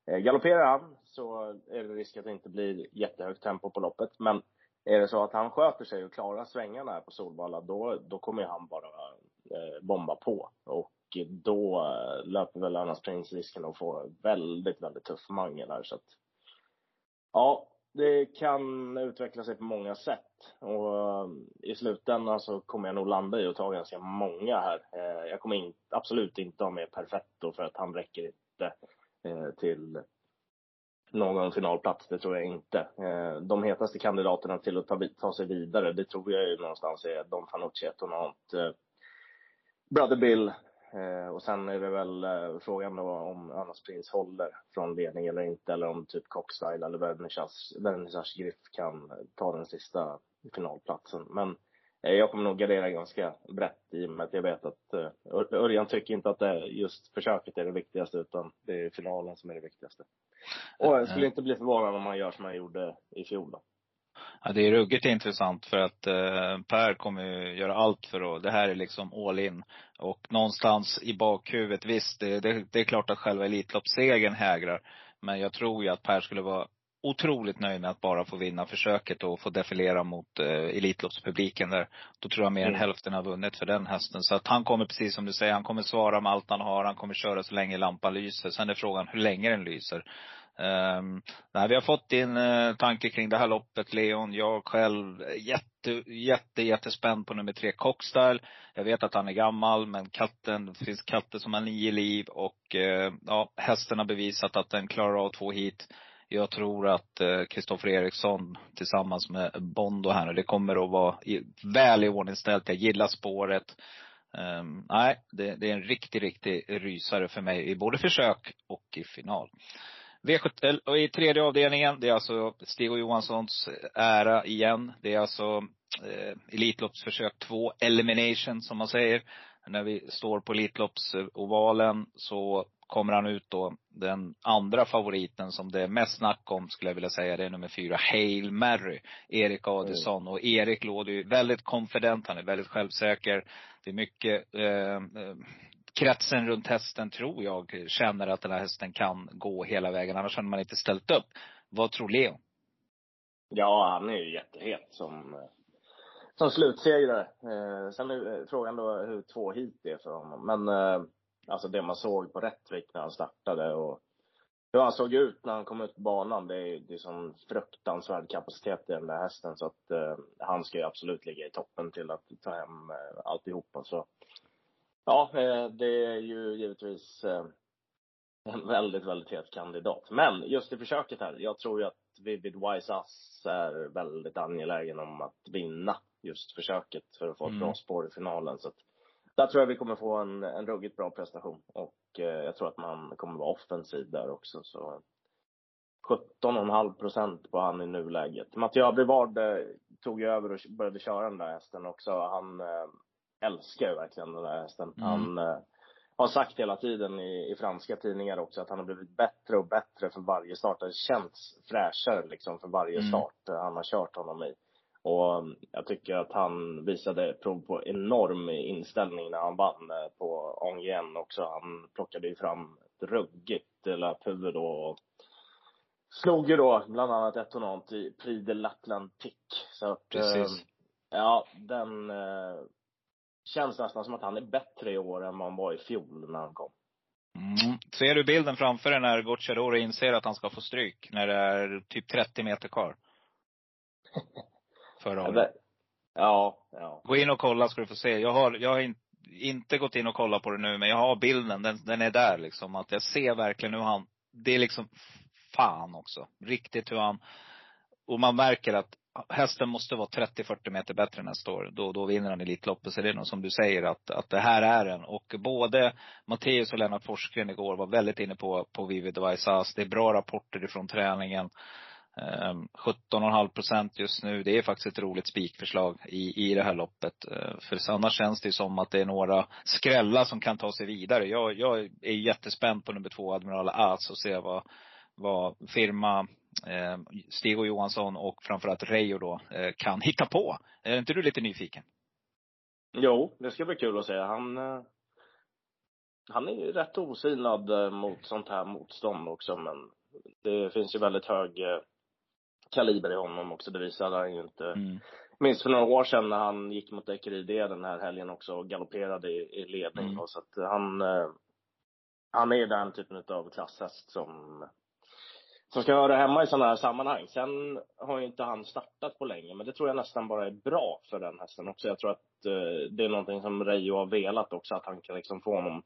Eh, galopperar han så är det risk att det inte blir jättehögt tempo på loppet. Men är det så att han sköter sig och klarar svängarna här på Solvalla, då, då kommer han bara eh, bomba på. Och då eh, löper väl annars Prins risken att få väldigt, väldigt tuff mangel här. Så att, ja, det kan utveckla sig på många sätt. Och eh, i slutändan så kommer jag nog landa i att ta ganska många här. Eh, jag kommer in, absolut inte ha med Perfetto för att han räcker inte eh, Eh, till någon finalplats, det tror jag inte. Eh, de hetaste kandidaterna till att ta, ta sig vidare, det tror jag ju någonstans är Don Fanucci, Etonant, eh, Brother Bill, Eh, och sen är det väl eh, frågan då om Annas Prins håller från ledning eller inte, eller om typ Cockstyle eller Vernissage Griff kan ta den sista finalplatsen. Men eh, jag kommer nog gardera ganska brett i och med att jag vet att eh, Örjan tycker inte att det just försöket är det viktigaste, utan det är finalen som är det viktigaste. Och jag skulle inte bli förvånad om han gör som han gjorde i fjol då. Ja, det är ruggigt intressant för att eh, Per kommer ju göra allt för att, det här är liksom all in. Och någonstans i bakhuvudet, visst det, det, det är klart att själva Elitloppssegern hägrar. Men jag tror ju att Per skulle vara otroligt nöjd med att bara få vinna försöket och få defilera mot eh, Elitloppspubliken där. Då tror jag mer mm. än hälften har vunnit för den hästen. Så att han kommer, precis som du säger, han kommer svara med allt han har. Han kommer köra så länge lampan lyser. Sen är frågan hur länge den lyser. Um, nej, vi har fått din uh, tanke kring det här loppet, Leon. Jag själv jätte, jätte, jättespänd på nummer tre, Cockstyle. Jag vet att han är gammal, men katten, det finns katter som har nio liv och uh, ja, hästen har bevisat att den klarar av två hit. Jag tror att Kristoffer eh, Eriksson tillsammans med Bondo här, det kommer att vara i, väl iordningställt. Jag gillar spåret. Um, nej, det, det, är en riktig, riktig rysare för mig i både försök och i final. V7, och i tredje avdelningen, det är alltså Stig och Johanssons ära igen. Det är alltså eh, Elitloppsförsök 2, elimination som man säger. När vi står på Elitloppsovalen så kommer han ut då, den andra favoriten som det är mest snack om skulle jag vilja säga, det är nummer fyra, Hail Mary, Erik Adelsson. Mm. Och Erik låter ju väldigt konfident, han är väldigt självsäker. Det är mycket eh, eh kretsen runt hästen tror jag känner att den här hästen kan gå hela vägen. Annars hade man inte ställt upp. Vad tror Leo? Ja, han är ju jättehet som, eh, som slutsegrare. Eh, sen är eh, frågan då hur två hit är för honom. Men eh, alltså det man såg på Rättvik när han startade och hur han såg ut när han kom ut på banan. Det är, det är sån fruktansvärd kapacitet i den där hästen så att eh, han ska ju absolut ligga i toppen till att ta hem eh, alltihopa. Så Ja, eh, det är ju givetvis eh, en väldigt, väldigt het kandidat. Men just i försöket här, jag tror ju att Vivid Wise Ass är väldigt angelägen om att vinna just försöket för att få ett mm. bra spår i finalen. Så att där tror jag vi kommer få en, en ruggigt bra prestation. Och eh, jag tror att man kommer vara offensiv där också. Så 17,5 procent på han i nuläget. Mattias Brivard tog ju över och började köra den där hästen också. Han älskar ju verkligen den där hästen. Mm. Han eh, har sagt hela tiden i, i franska tidningar också att han har blivit bättre och bättre för varje start. Det känns fräschare liksom för varje mm. start han har kört honom i. Och mm, jag tycker att han visade prov på enorm inställning när han vann eh, på Angien också. Han plockade ju fram ett ruggigt löphuvud och slog ju då bland annat ett tonant i Prix de l'Atlantique. Så att, Precis. Eh, ja, den eh, känns nästan som att han är bättre i år än vad han var i fjol när han kom. Mm. Ser du bilden framför dig när Gocciadoro inser att han ska få stryk? När det är typ 30 meter kvar? Förra året. Ja, ja. Gå in och kolla ska du få se. Jag har, jag har in, inte gått in och kollat på det nu, men jag har bilden. Den, den är där liksom. Att jag ser verkligen hur han, det är liksom, fan också. Riktigt hur han, och man märker att hästen måste vara 30-40 meter bättre nästa år. Då, då vinner han Elitloppet. Så det är nog som du säger att, att det här är den. Och både Matteus och Lennart Forsgren igår var väldigt inne på, på Vivid Vaisas. Det är bra rapporter ifrån träningen. Ehm, 17,5 procent just nu. Det är faktiskt ett roligt spikförslag i, i det här loppet. Ehm, för annars känns det som att det är några skrällar som kan ta sig vidare. Jag, jag är jättespänd på nummer två, Admiral As och se vad, vad firma eh, Stig och Johansson och framförallt Reijo då eh, kan hitta på. Är inte du lite nyfiken? Jo, det ska bli kul att se. Han, eh, han är ju rätt osynad eh, mot sånt här motstånd också, men det finns ju väldigt hög eh, kaliber i honom också. Det visade han ju inte. Mm. Minns för några år sedan när han gick mot Ekeride den här helgen också och galopperade i, i ledning. Mm. Så att han, han är den typen av klasshäst som som ska höra hemma i sådana här sammanhang. Sen har ju inte han startat på länge, men det tror jag nästan bara är bra för den hästen också. Jag tror att eh, det är någonting som Reijo har velat också, att han kan liksom få honom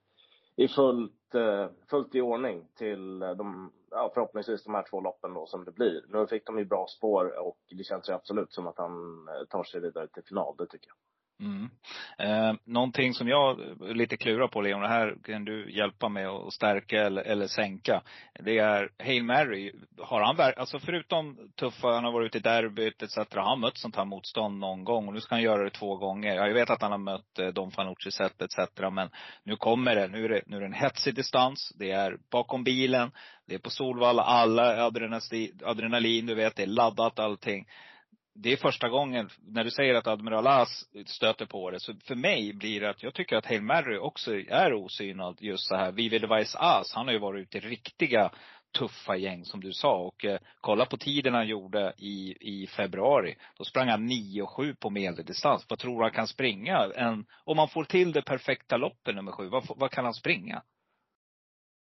i fullt, eh, fullt i ordning till eh, de, ja, förhoppningsvis de här två loppen då som det blir. Nu fick de ju bra spår och det känns ju absolut som att han eh, tar sig vidare till final, det tycker jag. Mm. Eh, någonting som jag lite klurar på Leon, det här kan du hjälpa mig att stärka eller, eller sänka. Det är Hail Mary. Har han, alltså förutom tuffa, han har varit ute i derbyt etc. Har han mött sånt här motstånd någon gång? Och nu ska han göra det två gånger. Jag vet att han har mött eh, Don Fanucci set etc. Men nu kommer det. Nu är det, nu är det en hetsig distans. Det är bakom bilen. Det är på Solvalla. Alla adrenalin, du vet, det är laddat allting det är första gången, när du säger att Admiral As stöter på det, så för mig blir det att jag tycker att Hail Mary också är osynad just så här. Vivid Device As, han har ju varit ute i riktiga tuffa gäng som du sa. Och eh, kolla på tiden han gjorde i, i februari. Då sprang han 9 och 7 på medeldistans. Vad tror du han kan springa? En, om man får till det perfekta loppet nummer 7, vad, vad kan han springa?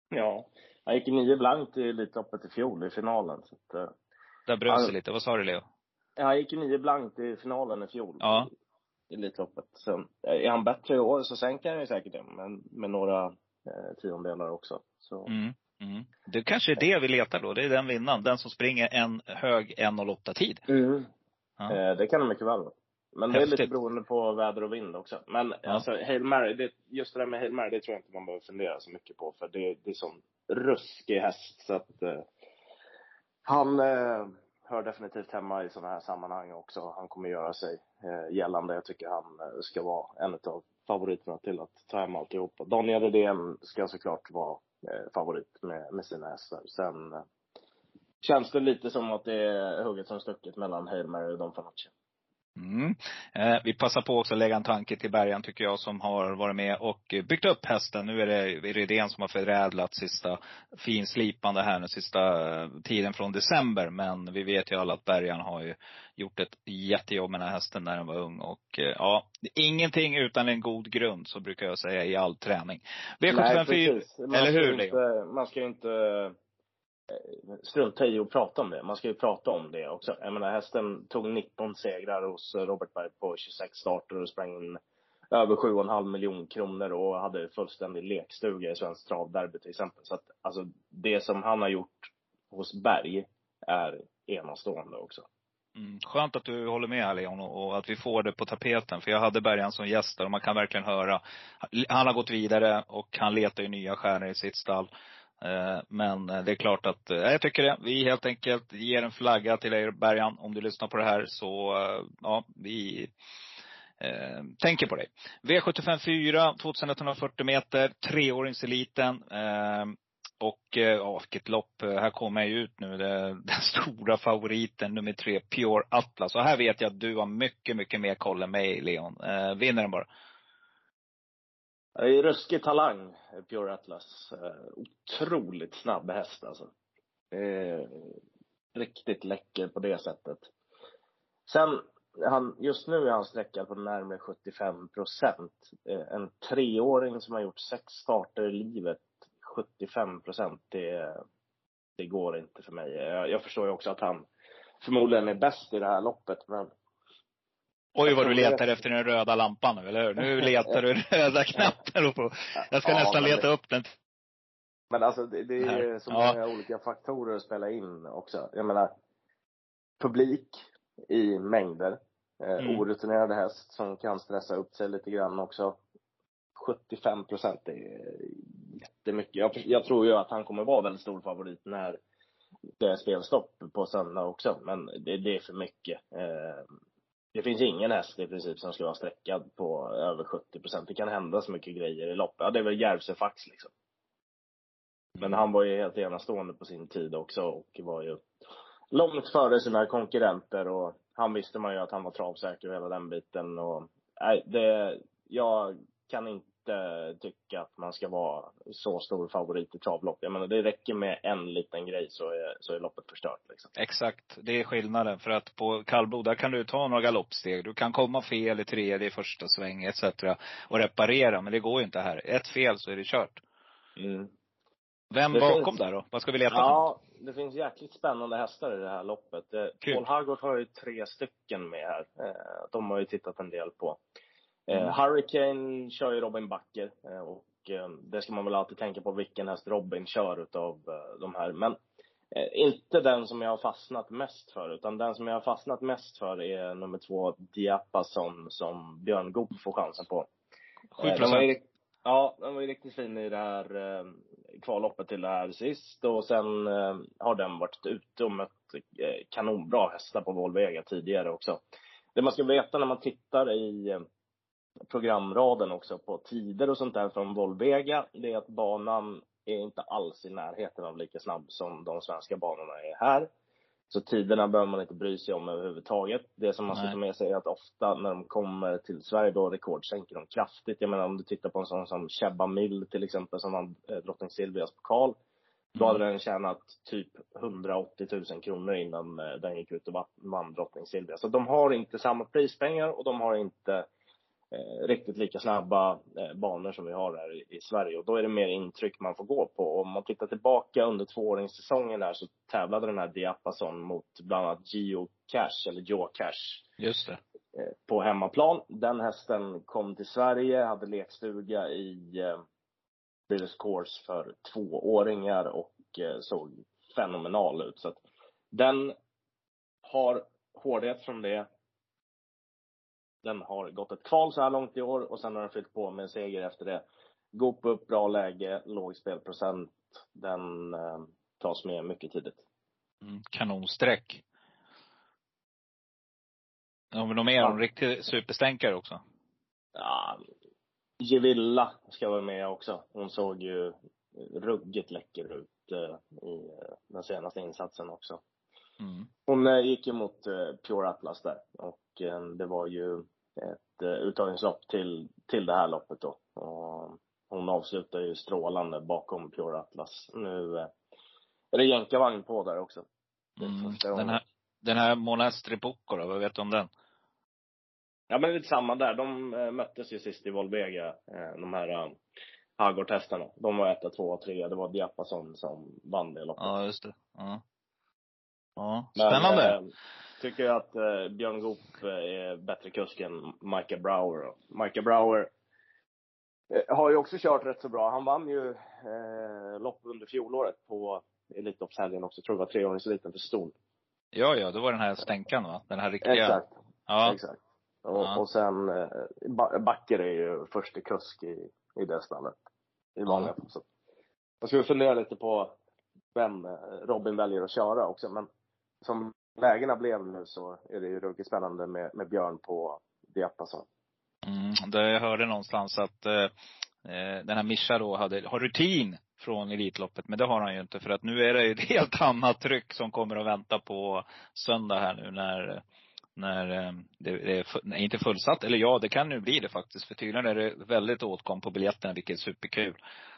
Ja, han gick 9 blankt i Elitloppet i fjol i finalen. Så att, eh, Där bröt sig lite. Vad sa du Leo? Han gick ju nio blankt i finalen i fjol. Ja. I Elitloppet. Så är han bättre i år så sänker han ju säkert det. Men med några eh, tiondelar också. Så. Mm. Mm. Det kanske är det vi letar då. Det är den vinnaren. Den som springer en hög 1.08 tid. Mm. Ja. Eh, det kan det mycket väl vara. Men Häftigt. det är lite beroende på väder och vind också. Men ja. alltså, Hail Mary, det, just det där med Hail Mary, det tror jag inte man behöver fundera så mycket på. För det, det är sån ruskig häst så att eh, han, eh, hör definitivt hemma i sådana här sammanhang också. Han kommer göra sig eh, gällande. Jag tycker han eh, ska vara en av favoriterna till att ta hem alltihopa. Daniel Redén ska såklart vara eh, favorit med, med sina hästar. Sen eh, känns det lite som att det är hugget som stucket mellan Hail Mary och Don Fanucci. Mm. Eh, vi passar på också att lägga en tanke till Bergan tycker jag som har varit med och byggt upp hästen. Nu är det Rydén som har förädlat sista finslipande här nu sista eh, tiden från december. Men vi vet ju alla att Bergan har ju gjort ett jättejobb med den här hästen när den var ung. Och eh, ja, ingenting utan en god grund så brukar jag säga i all träning. V75 4, eller hur inte, Man ska ju inte strunta i att prata om det. Man ska ju prata om det också. Jag menar hästen tog 19 segrar hos Robert Berg på 26 starter och sprang in över 7,5 miljoner kronor och hade fullständig lekstuga i Svensk travderby till exempel. Så att alltså det som han har gjort hos Berg är enastående också. Mm. Skönt att du håller med här Leon och att vi får det på tapeten. För jag hade Bergan som gäst och man kan verkligen höra. Han har gått vidare och han letar ju nya stjärnor i sitt stall. Eh, men eh, det är klart att, eh, jag tycker det. Vi helt enkelt ger en flagga till er Bergan. Om du lyssnar på det här så, ja, vi eh, tänker på dig. V75 4, 2140 meter, treåringseliten. Eh, och ja, vilket lopp. Här kommer jag ut nu. Det, den stora favoriten, nummer tre, Pure Atlas. Och här vet jag att du har mycket, mycket mer koll än mig, Leon. Eh, vinner den bara. Det är ruskig talang, Pure Atlas. Eh, otroligt snabb häst alltså. Eh, riktigt läcker på det sättet. Sen, han, just nu är han sträckad på närmare 75 procent. Eh, en treåring som har gjort sex starter i livet, 75 procent, det, det går inte för mig. Jag, jag förstår ju också att han förmodligen är bäst i det här loppet, men Oj vad du letar efter den röda lampan nu, eller hur? Nu letar du röda knappen. På. Jag ska ja, nästan leta upp den. Men alltså det, det är så många ja. olika faktorer att spela in också. Jag menar, publik i mängder. Eh, mm. Orutinerad häst som kan stressa upp sig lite grann också. 75 procent är jättemycket. Jag, jag tror ju att han kommer vara väldigt stor favorit när det är spelstopp på söndag också. Men det, det är för mycket. Eh, det finns ingen häst i princip som skulle vara sträckad på över 70 procent. Det kan hända så mycket grejer i loppet. Ja, det är väl Järvsöfax liksom. Men han var ju helt enastående på sin tid också och var ju långt före sina konkurrenter och han visste man ju att han var travsäker och hela den biten och nej, det, jag kan inte inte tycka att man ska vara så stor favorit i travlopp. Jag menar, det räcker med en liten grej så är, så är loppet förstört. Liksom. Exakt. Det är skillnaden. För att på kallblod, där kan du ta några galoppsteg. Du kan komma fel i tredje, i första sväng etc. och reparera. Men det går ju inte här. Ett fel så är det kört. Mm. Vem Det bakom finns- där då? Vad ska vi leta? Ja, det finns jäkligt spännande hästar i det här loppet. Eh, Kul. Paul Haggard har ju tre stycken med här. Eh, De har ju tittat en del på. Eh, Mm. Hurricane kör ju Robin Backer eh, och eh, det ska man väl alltid tänka på vilken häst Robin kör utav de här. Men inte den som jag har fastnat mest för, utan den som jag har fastnat mest för är nummer två, Diapason, som Björn Goop får chansen på. 7 Eh, den var ju, Ja, den var ju riktigt fin i det här kvalloppet till det här sist och sen har den varit ute och mött kanonbra hästar på Volvega tidigare också. Det man ska veta när man tittar i programraden också på tider och sånt där från Volvega, det är att banan är inte alls i närheten av lika snabb som de svenska banorna är här. Så tiderna behöver man inte bry sig om överhuvudtaget. Det som man ska ta med sig är att ofta när de kommer till Sverige då rekordsänker de kraftigt. Jag menar om du tittar på en sån som Chebba Mill till exempel som vann eh, Drottning Silvias pokal. Då hade den tjänat typ 180 000 kronor innan eh, den gick ut och va- vann Drottning Silvia. Så de har inte samma prispengar och de har inte eh, riktigt lika snabba eh, banor som vi har här i, i Sverige. Och då är det mer intryck man får gå på. Om man tittar tillbaka under tvååringssäsongen där så tävlade den här Diapason mot bland annat Geo Cash, eller Joe Cash, Just det. eh, på hemmaplan. Den hästen kom till Sverige, hade lekstuga i eh, British Course för tvååringar och eh, såg fenomenal ut. Så att den har hårdhet från det. Den har gått ett kval så här långt i år och sen har den fyllt på med en seger efter det. Gå upp, bra läge, låg spelprocent. Den eh, tas med mycket tidigt. Mm, kanonsträck. Har vi något mer om riktig superstänkare också? Ja, Gevilla ska vara med också. Hon såg ju ruggigt läcker ut eh, i eh, den senaste insatsen också. Mm. Hon eh, gick ju mot eh, Pure Atlas där och eh, det var ju ett eh, uttagningslopp till, till det här loppet då. Och hon avslutar ju strålande bakom Pure Atlas. Nu eh, är det jänkarvagn på där också. Det är Mm. Den här, den här Monastri Pucco då, vad vet du om den? Ja men lite samma där. De eh, möttes ju sist i Volvega, de här eh, Hagård-hästarna. De var etta, tvåa, trea. Det var Diapason som vann det loppet. Ja, just det. Ja. Ja, Men, spännande. eh, tycker jag att eh, Björn Goop eh, är bättre kusk än Micah Brower. Micah Brower eh, har ju också kört rätt så bra. Han vann ju eh, lopp under fjolåret på Elitloppshelgen också. tror det var treåringseliten för ston. Ja, ja, det var den här stänkan va? Den här riktiga. Exakt. Ja. Exakt. Och, Ja. och sen, eh, Ba- Backer är ju första kusk i, i det stallet. I vanliga fall. Så Jag skulle fundera lite på vem eh, Robin väljer att köra också. Men som lägena blev nu så är det ju ruggigt spännande med, med Björn på Diapason. Mm, det jag hörde någonstans att eh, eh, den här Mischa då hade, har rutin från Elitloppet. Men det har han ju inte för att nu är det ju ett helt annat tryck som kommer att vänta på söndag här nu när när eh, det är, inte fullsatt. Eller ja, det kan nu bli det faktiskt. För tydligen är det väldigt åtgång på biljetterna, vilket är superkul.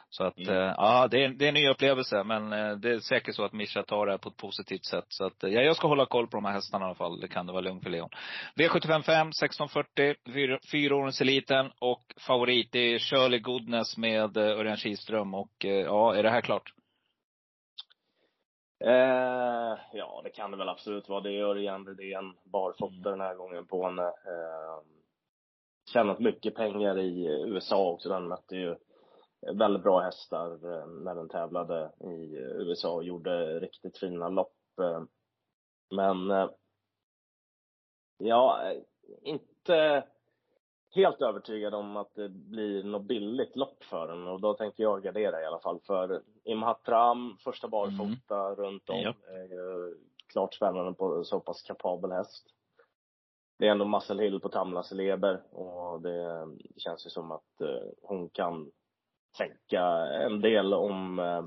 Så att, Mm. eh, ja, det är, det är en ny upplevelse. Men eh, det är säkert så att Mischa tar det här på ett positivt sätt. Så att, eh, ja, jag ska hålla koll på de här hästarna i alla fall. Det kan det vara lugnt för Leon. V755, 1640, fyra, fyraårings eliten och favorit det är Shirley Goodness med eh, Örjan Kihlström. Och eh, ja, är det här klart? Eh, ja, det kan det väl absolut vara. Det är Örjan Rydén barfota Mm. den här gången på henne. Eh, tjänat mycket pengar i USA också. Den mötte ju väldigt bra hästar eh, när den tävlade i USA och gjorde riktigt fina lopp. Eh, Men eh, ja, inte helt övertygad om att det blir något billigt lopp för den och då tänkte jag gardera i alla fall för Imhatram, första barfota runt om, Ja. är ju klart spännande på så pass kapabel häst. Det är ändå Muscle Hill på Tamlaseleber och det känns ju som att hon kan tänka en del om eh,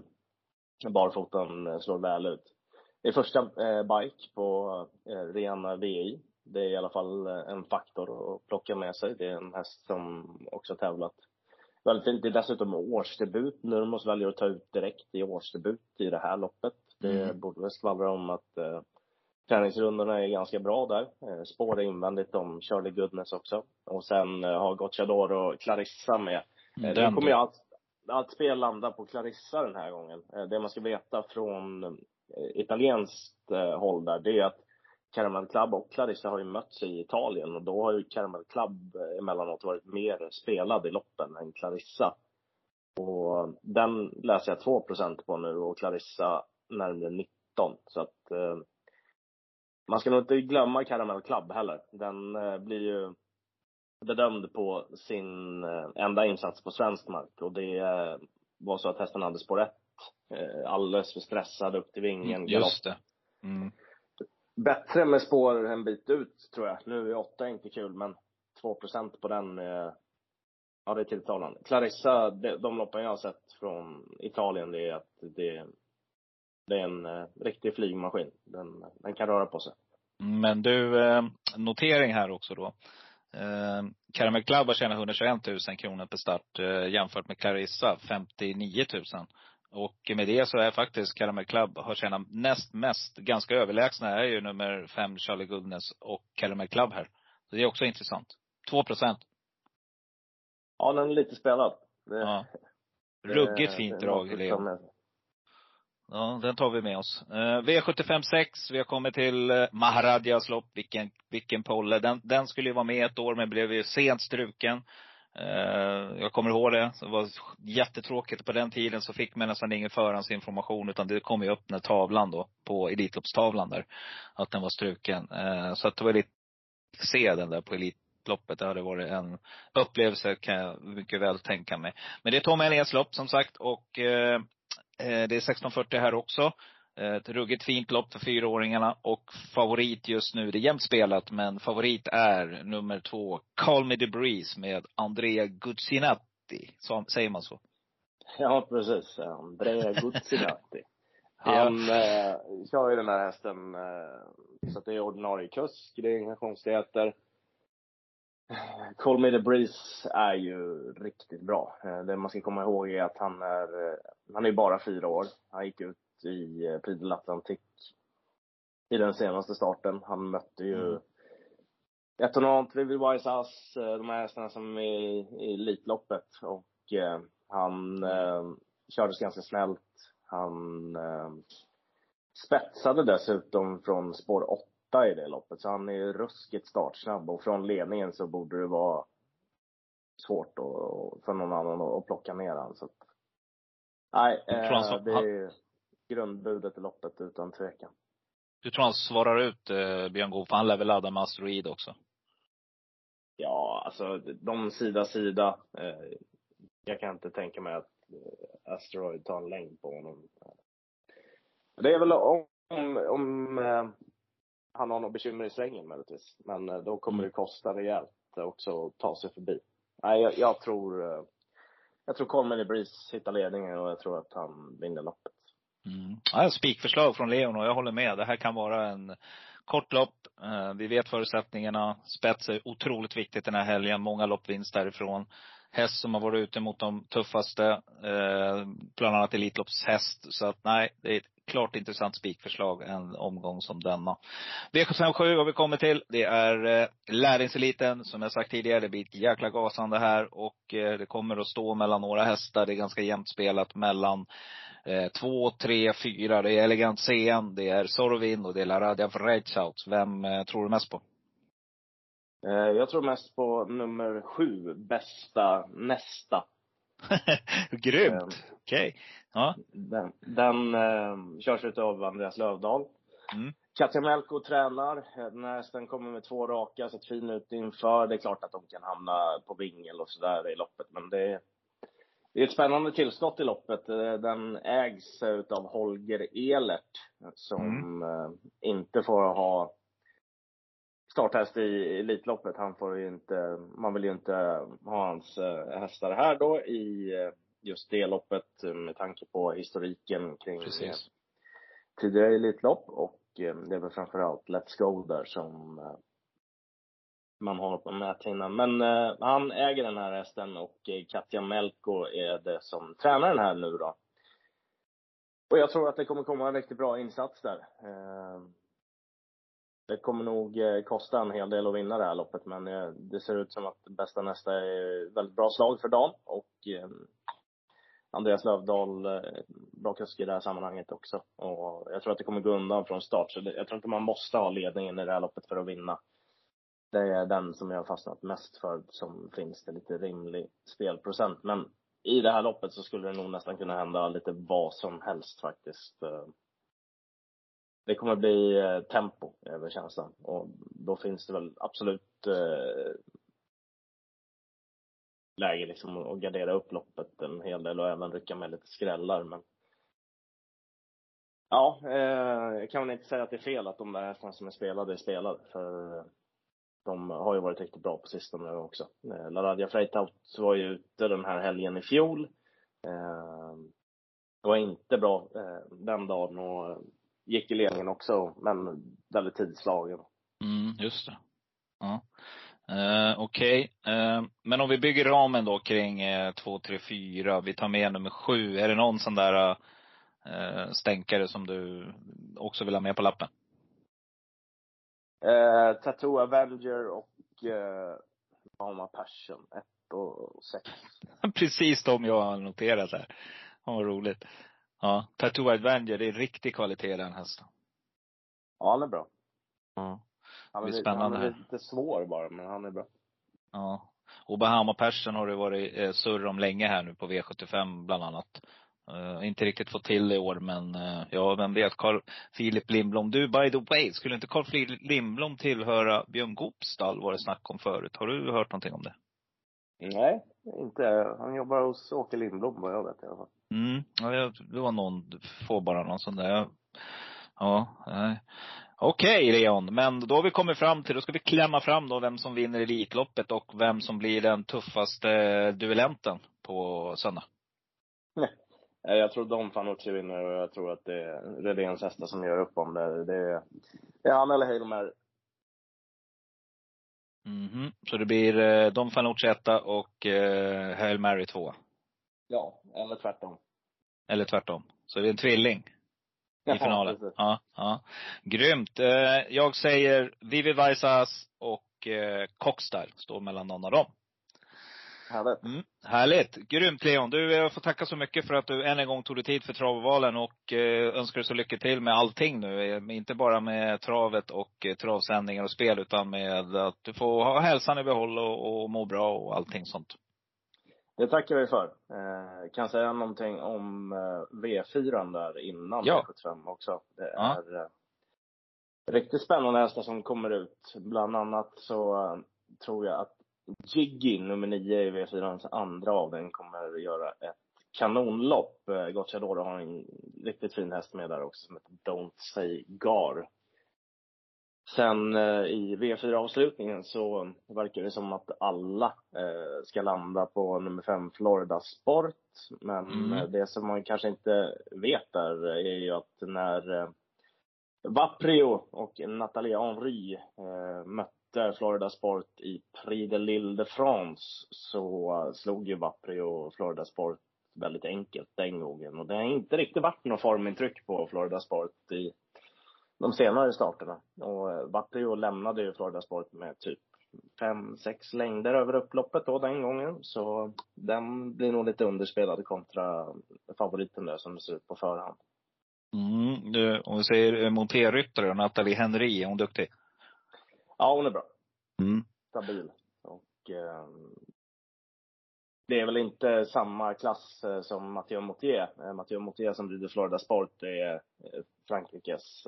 barfotan slår väl ut. Det är första eh, bike på eh, Rihanna VI. Det är i alla fall eh, en faktor att plocka med sig. Det är en häst som också tävlat väldigt fint. Det är dessutom årsdebut. Nurmos väljer att ta ut direkt i årsdebut i det här loppet. Det Mm. borde väl skvallra om att eh, träningsrundorna är ganska bra där. Eh, spår är invändigt om Charlie Goodness också. Och sen eh, har Gocciador och Clarissa med. Eh, Den nu kommer jag allt, spel landar på Clarissa den här gången. Eh, det man ska veta från eh, italienskt eh, håll där, det är att Caramel Club och Clarissa har ju mötts i Italien och då har ju Caramel Club emellanåt varit mer spelad i loppen än Clarissa. Och den läser jag 2% på nu och Clarissa närmare 19. Så att eh, man ska nog inte glömma Caramel Club heller. Den eh, blir ju bedömd på sin eh, enda insats på svensk mark och det eh, var så att hästen hade spår 1 eh, alldeles för stressad upp till vingen. Mm, just det. Mm. Bättre med spår en bit ut, tror jag. Nu är 8 inte kul, men 2% på den är, ja det är tilltalande. Clarissa, de, loppen jag har sett från Italien, det är att det, det är en eh, riktig flygmaskin. Den, den kan röra på sig. Men du, eh, notering här också då. Eh, Caramel Club har tjänat 121 000 kronor per start eh, jämfört med Clarissa 59 000. Och med det så är faktiskt Caramel Club har tjänat näst mest, ganska överlägsna är ju nummer fem Charlie Goodness och Caramel Club här. Så det är också intressant. 2 procent. Ja, den är lite spelad. Det, ja. Ruggigt fint drag, Leo. Ja, den tar vi med oss. Eh, V75 6, vi har kommit till eh, Maharadjas lopp. Vilken, vilken polle. Den, den skulle ju vara med ett år men blev ju sent struken. Eh, jag kommer ihåg det. Det var jättetråkigt. På den tiden så fick man nästan ingen förhandsinformation utan det kom ju upp när tavlan då, på Elitloppstavlan där, att den var struken. Så att det var lite, se den där på Elitloppet. Det hade varit en upplevelse kan jag mycket väl tänka mig. Men det är Tom Elias lopp som sagt och det är 1640 här också. Ett ruggigt fint lopp för fyraåringarna och favorit just nu, det är jämnt spelat, men favorit är nummer två, Call Me The Breeze med Andrea Guzzinatti. Så, säger man så? Ja, precis. Andrea Guzzinatti. Han ja. eh, kör ju den här hästen eh, så att det är ordinarie kusk, det är inga konstigheter. Call Me The Breeze är ju riktigt bra. Eh, det man ska komma ihåg är att han är, eh, han är bara fyra år. Han gick ut i eh, Prix Atlantic i den senaste starten. Han mötte ju mm. Etonant, Vivid Wise Ass, de här hästarna som är i, i Elitloppet. Och eh, han eh, kördes ganska snällt. Han eh, spetsade dessutom från spår 8 i det loppet. Så han är ruskigt startsnabb och från ledningen så borde det vara svårt att, för någon annan att plocka ner honom. Så att, nej, eh, det är grundbudet i loppet utan tvekan. Du tror han svarar ut eh, Björn Goop? Han lär väl ladda med asteroid också? Ja, alltså de sida sida. Eh, jag kan inte tänka mig att eh, Asteroid tar en längd på honom. Det är väl om, om eh, han har något bekymmer i svängen möjligtvis. Men eh, då kommer mm. det kosta rejält också att ta sig förbi. Nej, jag, jag tror, eh, jag tror Colman i Breeze hittar ledningen och jag tror att han vinner loppet. Mm. Ja, spikförslag från Leon och jag håller med. Det här kan vara en kort lopp. Eh, vi vet förutsättningarna. Spets är otroligt viktigt den här helgen. Många loppvinst därifrån. Häst som har varit ute mot de tuffaste, bland annat Elitloppshäst. Så att nej, det är ett klart intressant spikförslag en omgång som denna. V757 har vi kommit till. Det är eh, lärlingseliten. Som jag sagt tidigare, det blir ett jäkla gasande här och eh, det kommer att stå mellan några hästar. Det är ganska jämnt spelat mellan eh, två, tre, fyra. Det är Elegant CN, det är Sorvin och det är Laradia Vreitsaut. Vem eh, tror du mest på? Eh, jag tror mest på nummer sju, bästa nästa. Grymt! Um, Okej. Okay. Ja. Den, den uh, körs utav Andreas Lövdahl. Mm. Katja Melko tränar. Hästen kommer med två raka, sett fin ut inför. Det är klart att de kan hamna på vingel och sådär i loppet, men det är, det är ett spännande tillskott i loppet. Eh, den ägs utav Holger Elert, som mm. uh, inte får ha starthäst i Elitloppet. Han får ju inte, man vill ju inte ha hans eh, hästar här då i eh, just det loppet med tanke på historiken kring Precis. tidigare Elitlopp och eh, det är väl framförallt Let's Go där som man har på näthinnan. Men eh, han äger den här hästen och eh, Katja Melko är det som tränar den här nu då. Och jag tror att det kommer komma en riktigt bra insats där. Eh, det kommer nog eh, kosta en hel del att vinna det här loppet, men eh, det ser ut som att bästa nästa är väldigt bra slag för dagen och eh, Andreas Lövdahl, bra kusk i det här sammanhanget också. Och jag tror att det kommer gå undan från start. Så jag tror inte man måste ha ledningen i det här loppet för att vinna. Det är den som jag har fastnat mest för, som finns det lite rimlig spelprocent. Men i det här loppet så skulle det nog nästan kunna hända lite vad som helst faktiskt. Det kommer bli eh, tempo över känslan och då finns det väl absolut eh, läge liksom att gardera upp loppet en hel del och även rycka med lite skrällar men Ja, eh, jag kan väl inte säga att det är fel att de där hästarna som är spelade är spelade för eh, de har ju varit riktigt bra på sistone också. Eh, Laradja Freitaut var ju ute den här helgen i fjol. Eh, var inte bra eh, den dagen och eh, gick i ledningen också, men väldigt tidslagen. Mm, just det. Ja. Eh, Okej. Eh, men om vi bygger ramen då kring eh, 2, 3, 4. Vi tar med nummer 7. Är det någon sån där eh, stänkare som du också vill ha med på lappen? Eh, Tattoo Avenger och eh, Mama Passion, 1 och 6. Precis de jag har noterat här. Ja, vad roligt. Ja, Tattoo Adventure, det är riktig kvalitet den hästen. Ja, han är bra. Ja. Han Det är, blir lite, han spännande är lite svår bara, men han är bra. Ja. Och Bahama Passion har det varit eh, surr om länge här nu på V75 bland annat. Uh, inte riktigt fått till det i år men uh, ja, vem vet. Carl Philip Lindblom. Du by the way, skulle inte Carl Philip Lindblom tillhöra Björn Goops stall var det snack om förut. Har du hört någonting om det? Nej, inte. Han jobbar hos Åke Lindblom vad jag vet i alla fall. Mm, ja, det var någon, får bara någon sån där. Ja, nej. Okej Leon, men då har vi kommit fram till, då ska vi klämma fram då vem som vinner Elitloppet och vem som blir den tuffaste duellenten på söndag. Eh, Jag tror Don Fanucci vinner och jag tror att det är Redéns hästar som gör upp om det. Det är, det är han eller Hail Mhm. Så det blir eh, Dom Fanucci etta och eh, Hail Mary två. Ja, eller tvärtom. Eller tvärtom. Så det är en tvilling i finalen. precis. Ja, ja. Grymt. Eh, jag säger Vivi Vaisas och eh, Cockstyle står mellan någon av dem. Härligt. Mm, härligt. Grymt Leon. Du, jag får tacka så mycket för att du än en gång tog dig tid för travvalen och eh, önskar dig så lycka till med allting nu. Eh, Inte bara med travet och eh, travsändningar och spel utan med att du får ha hälsan i behåll och, och må bra och allting sånt. Det tackar vi för. Eh, kan säga någonting om eh, V4 där innan Ja. V75 också. Det Ja. är eh, riktigt spännande hästar som kommer ut. Bland annat så eh, tror jag att Jiggy, nummer nio i V4, andra avdelning, kommer göra ett kanonlopp. Eh, Gocciadoro har en riktigt fin häst med där också som heter Don't Say Gar. Sen eh, i V4-avslutningen så verkar det som att alla eh, ska landa på nummer fem Florida Sport. Men Mm. eh, det som man kanske inte vet där är ju att när Vaprio och Natalia Henry eh, mötte Florida Sport i Prix de lille de France så slog ju Vaprio Florida Sport väldigt enkelt den gången. Och det har inte riktigt varit något formintryck på Florida Sport i de senare starterna. Och eh, Vaprio lämnade ju Florida Sport med typ fem, sex längder över upploppet då den gången. Så den blir nog lite underspelad kontra favoriten där som det ser ut på förhand. Mm, du, om vi säger monterryttare, Nathalie Henry, är hon duktig? Ja, hon är bra. Mm. Stabil. Och eh, det är väl inte samma klass eh, som Mathieu Moutier. Eh, Mathieu Moutier som rider Florida Sport är eh, Frankrikes,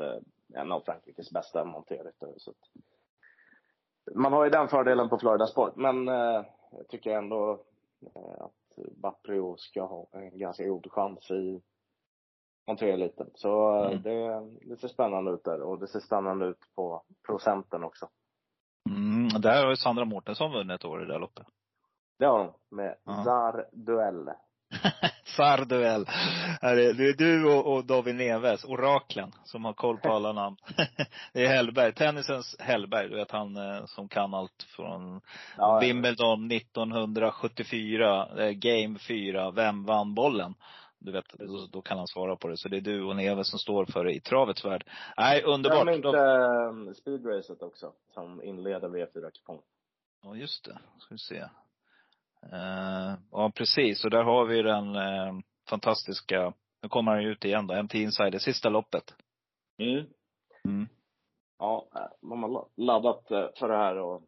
en av Frankrikes bästa monterryttare. Man har ju den fördelen på Florida Sport. Men eh, jag tycker ändå att Baprio ska ha en ganska god chans i montereliten. Så Mm. det, det ser spännande ut där och det ser spännande ut på procenten också. Mm, där har ju Sandra Mårtensson vunnit ett år i det där loppet. Det har de med Ja. Zar Duell. Sarduell. Här är, det är du och, och David Neves, oraklen, som har koll på alla namn. det är Hellberg, tennisens Hellberg. Du vet han eh, som kan allt från Ja, Wimbledon 1974, eh, Game 4, vem vann bollen? Du vet, då, då kan han svara på det. Så det är du och Neves som står för det i travets värld. Nej, underbart. Glöm inte eh, speedracet också, som inleder V4-kupong. Ja, just det. Ska vi se. Eh, ja, precis. Och där har vi den, eh, fantastiska, nu kommer han ut igen då, MT Insider, sista loppet. Mm. Mm. Ja, de har laddat eh, för det här och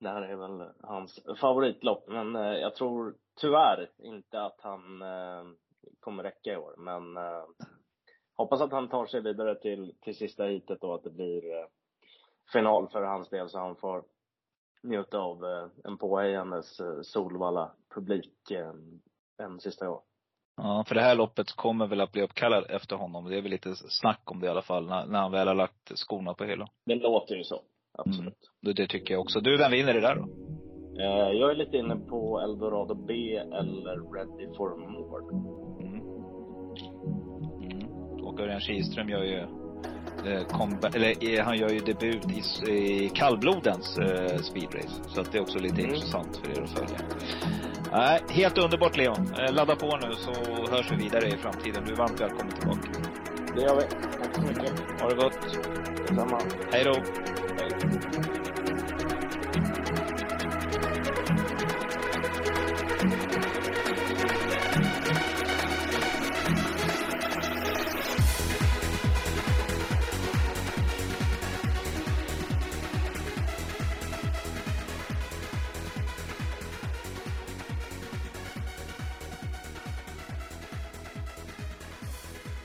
det här är väl hans favoritlopp. Men eh, jag tror tyvärr inte att han eh, kommer räcka i år. Men hoppas att han tar sig vidare till, till sista heatet och att det blir final för hans del så han får njuta av en påhejandes Solvalla publik en sista gång. Ja, för det här loppet kommer väl att bli uppkallad efter honom. Det är väl lite snack om det i alla fall, när, när han väl har lagt skorna på hyllan. Det låter ju så. Absolut. Mm. Det, det tycker jag också. Du, vem vinner det där då? Eh, jag är lite inne på Eldorado B eller Ready for More. Mm. Mm. Och Örjan Kihlström gör ju eh, combat, eller eh, han gör ju debut i, i kallblodens eh, speedrace. Så att det är också lite mm. intressant för er att följa. Nej, helt underbart Leon. Eh, ladda på nu så hörs vi vidare i framtiden. Du är varmt välkommen tillbaka. Det gör vi. Tack så mycket. Ha det gott. Detsamma. Hej då. Hej.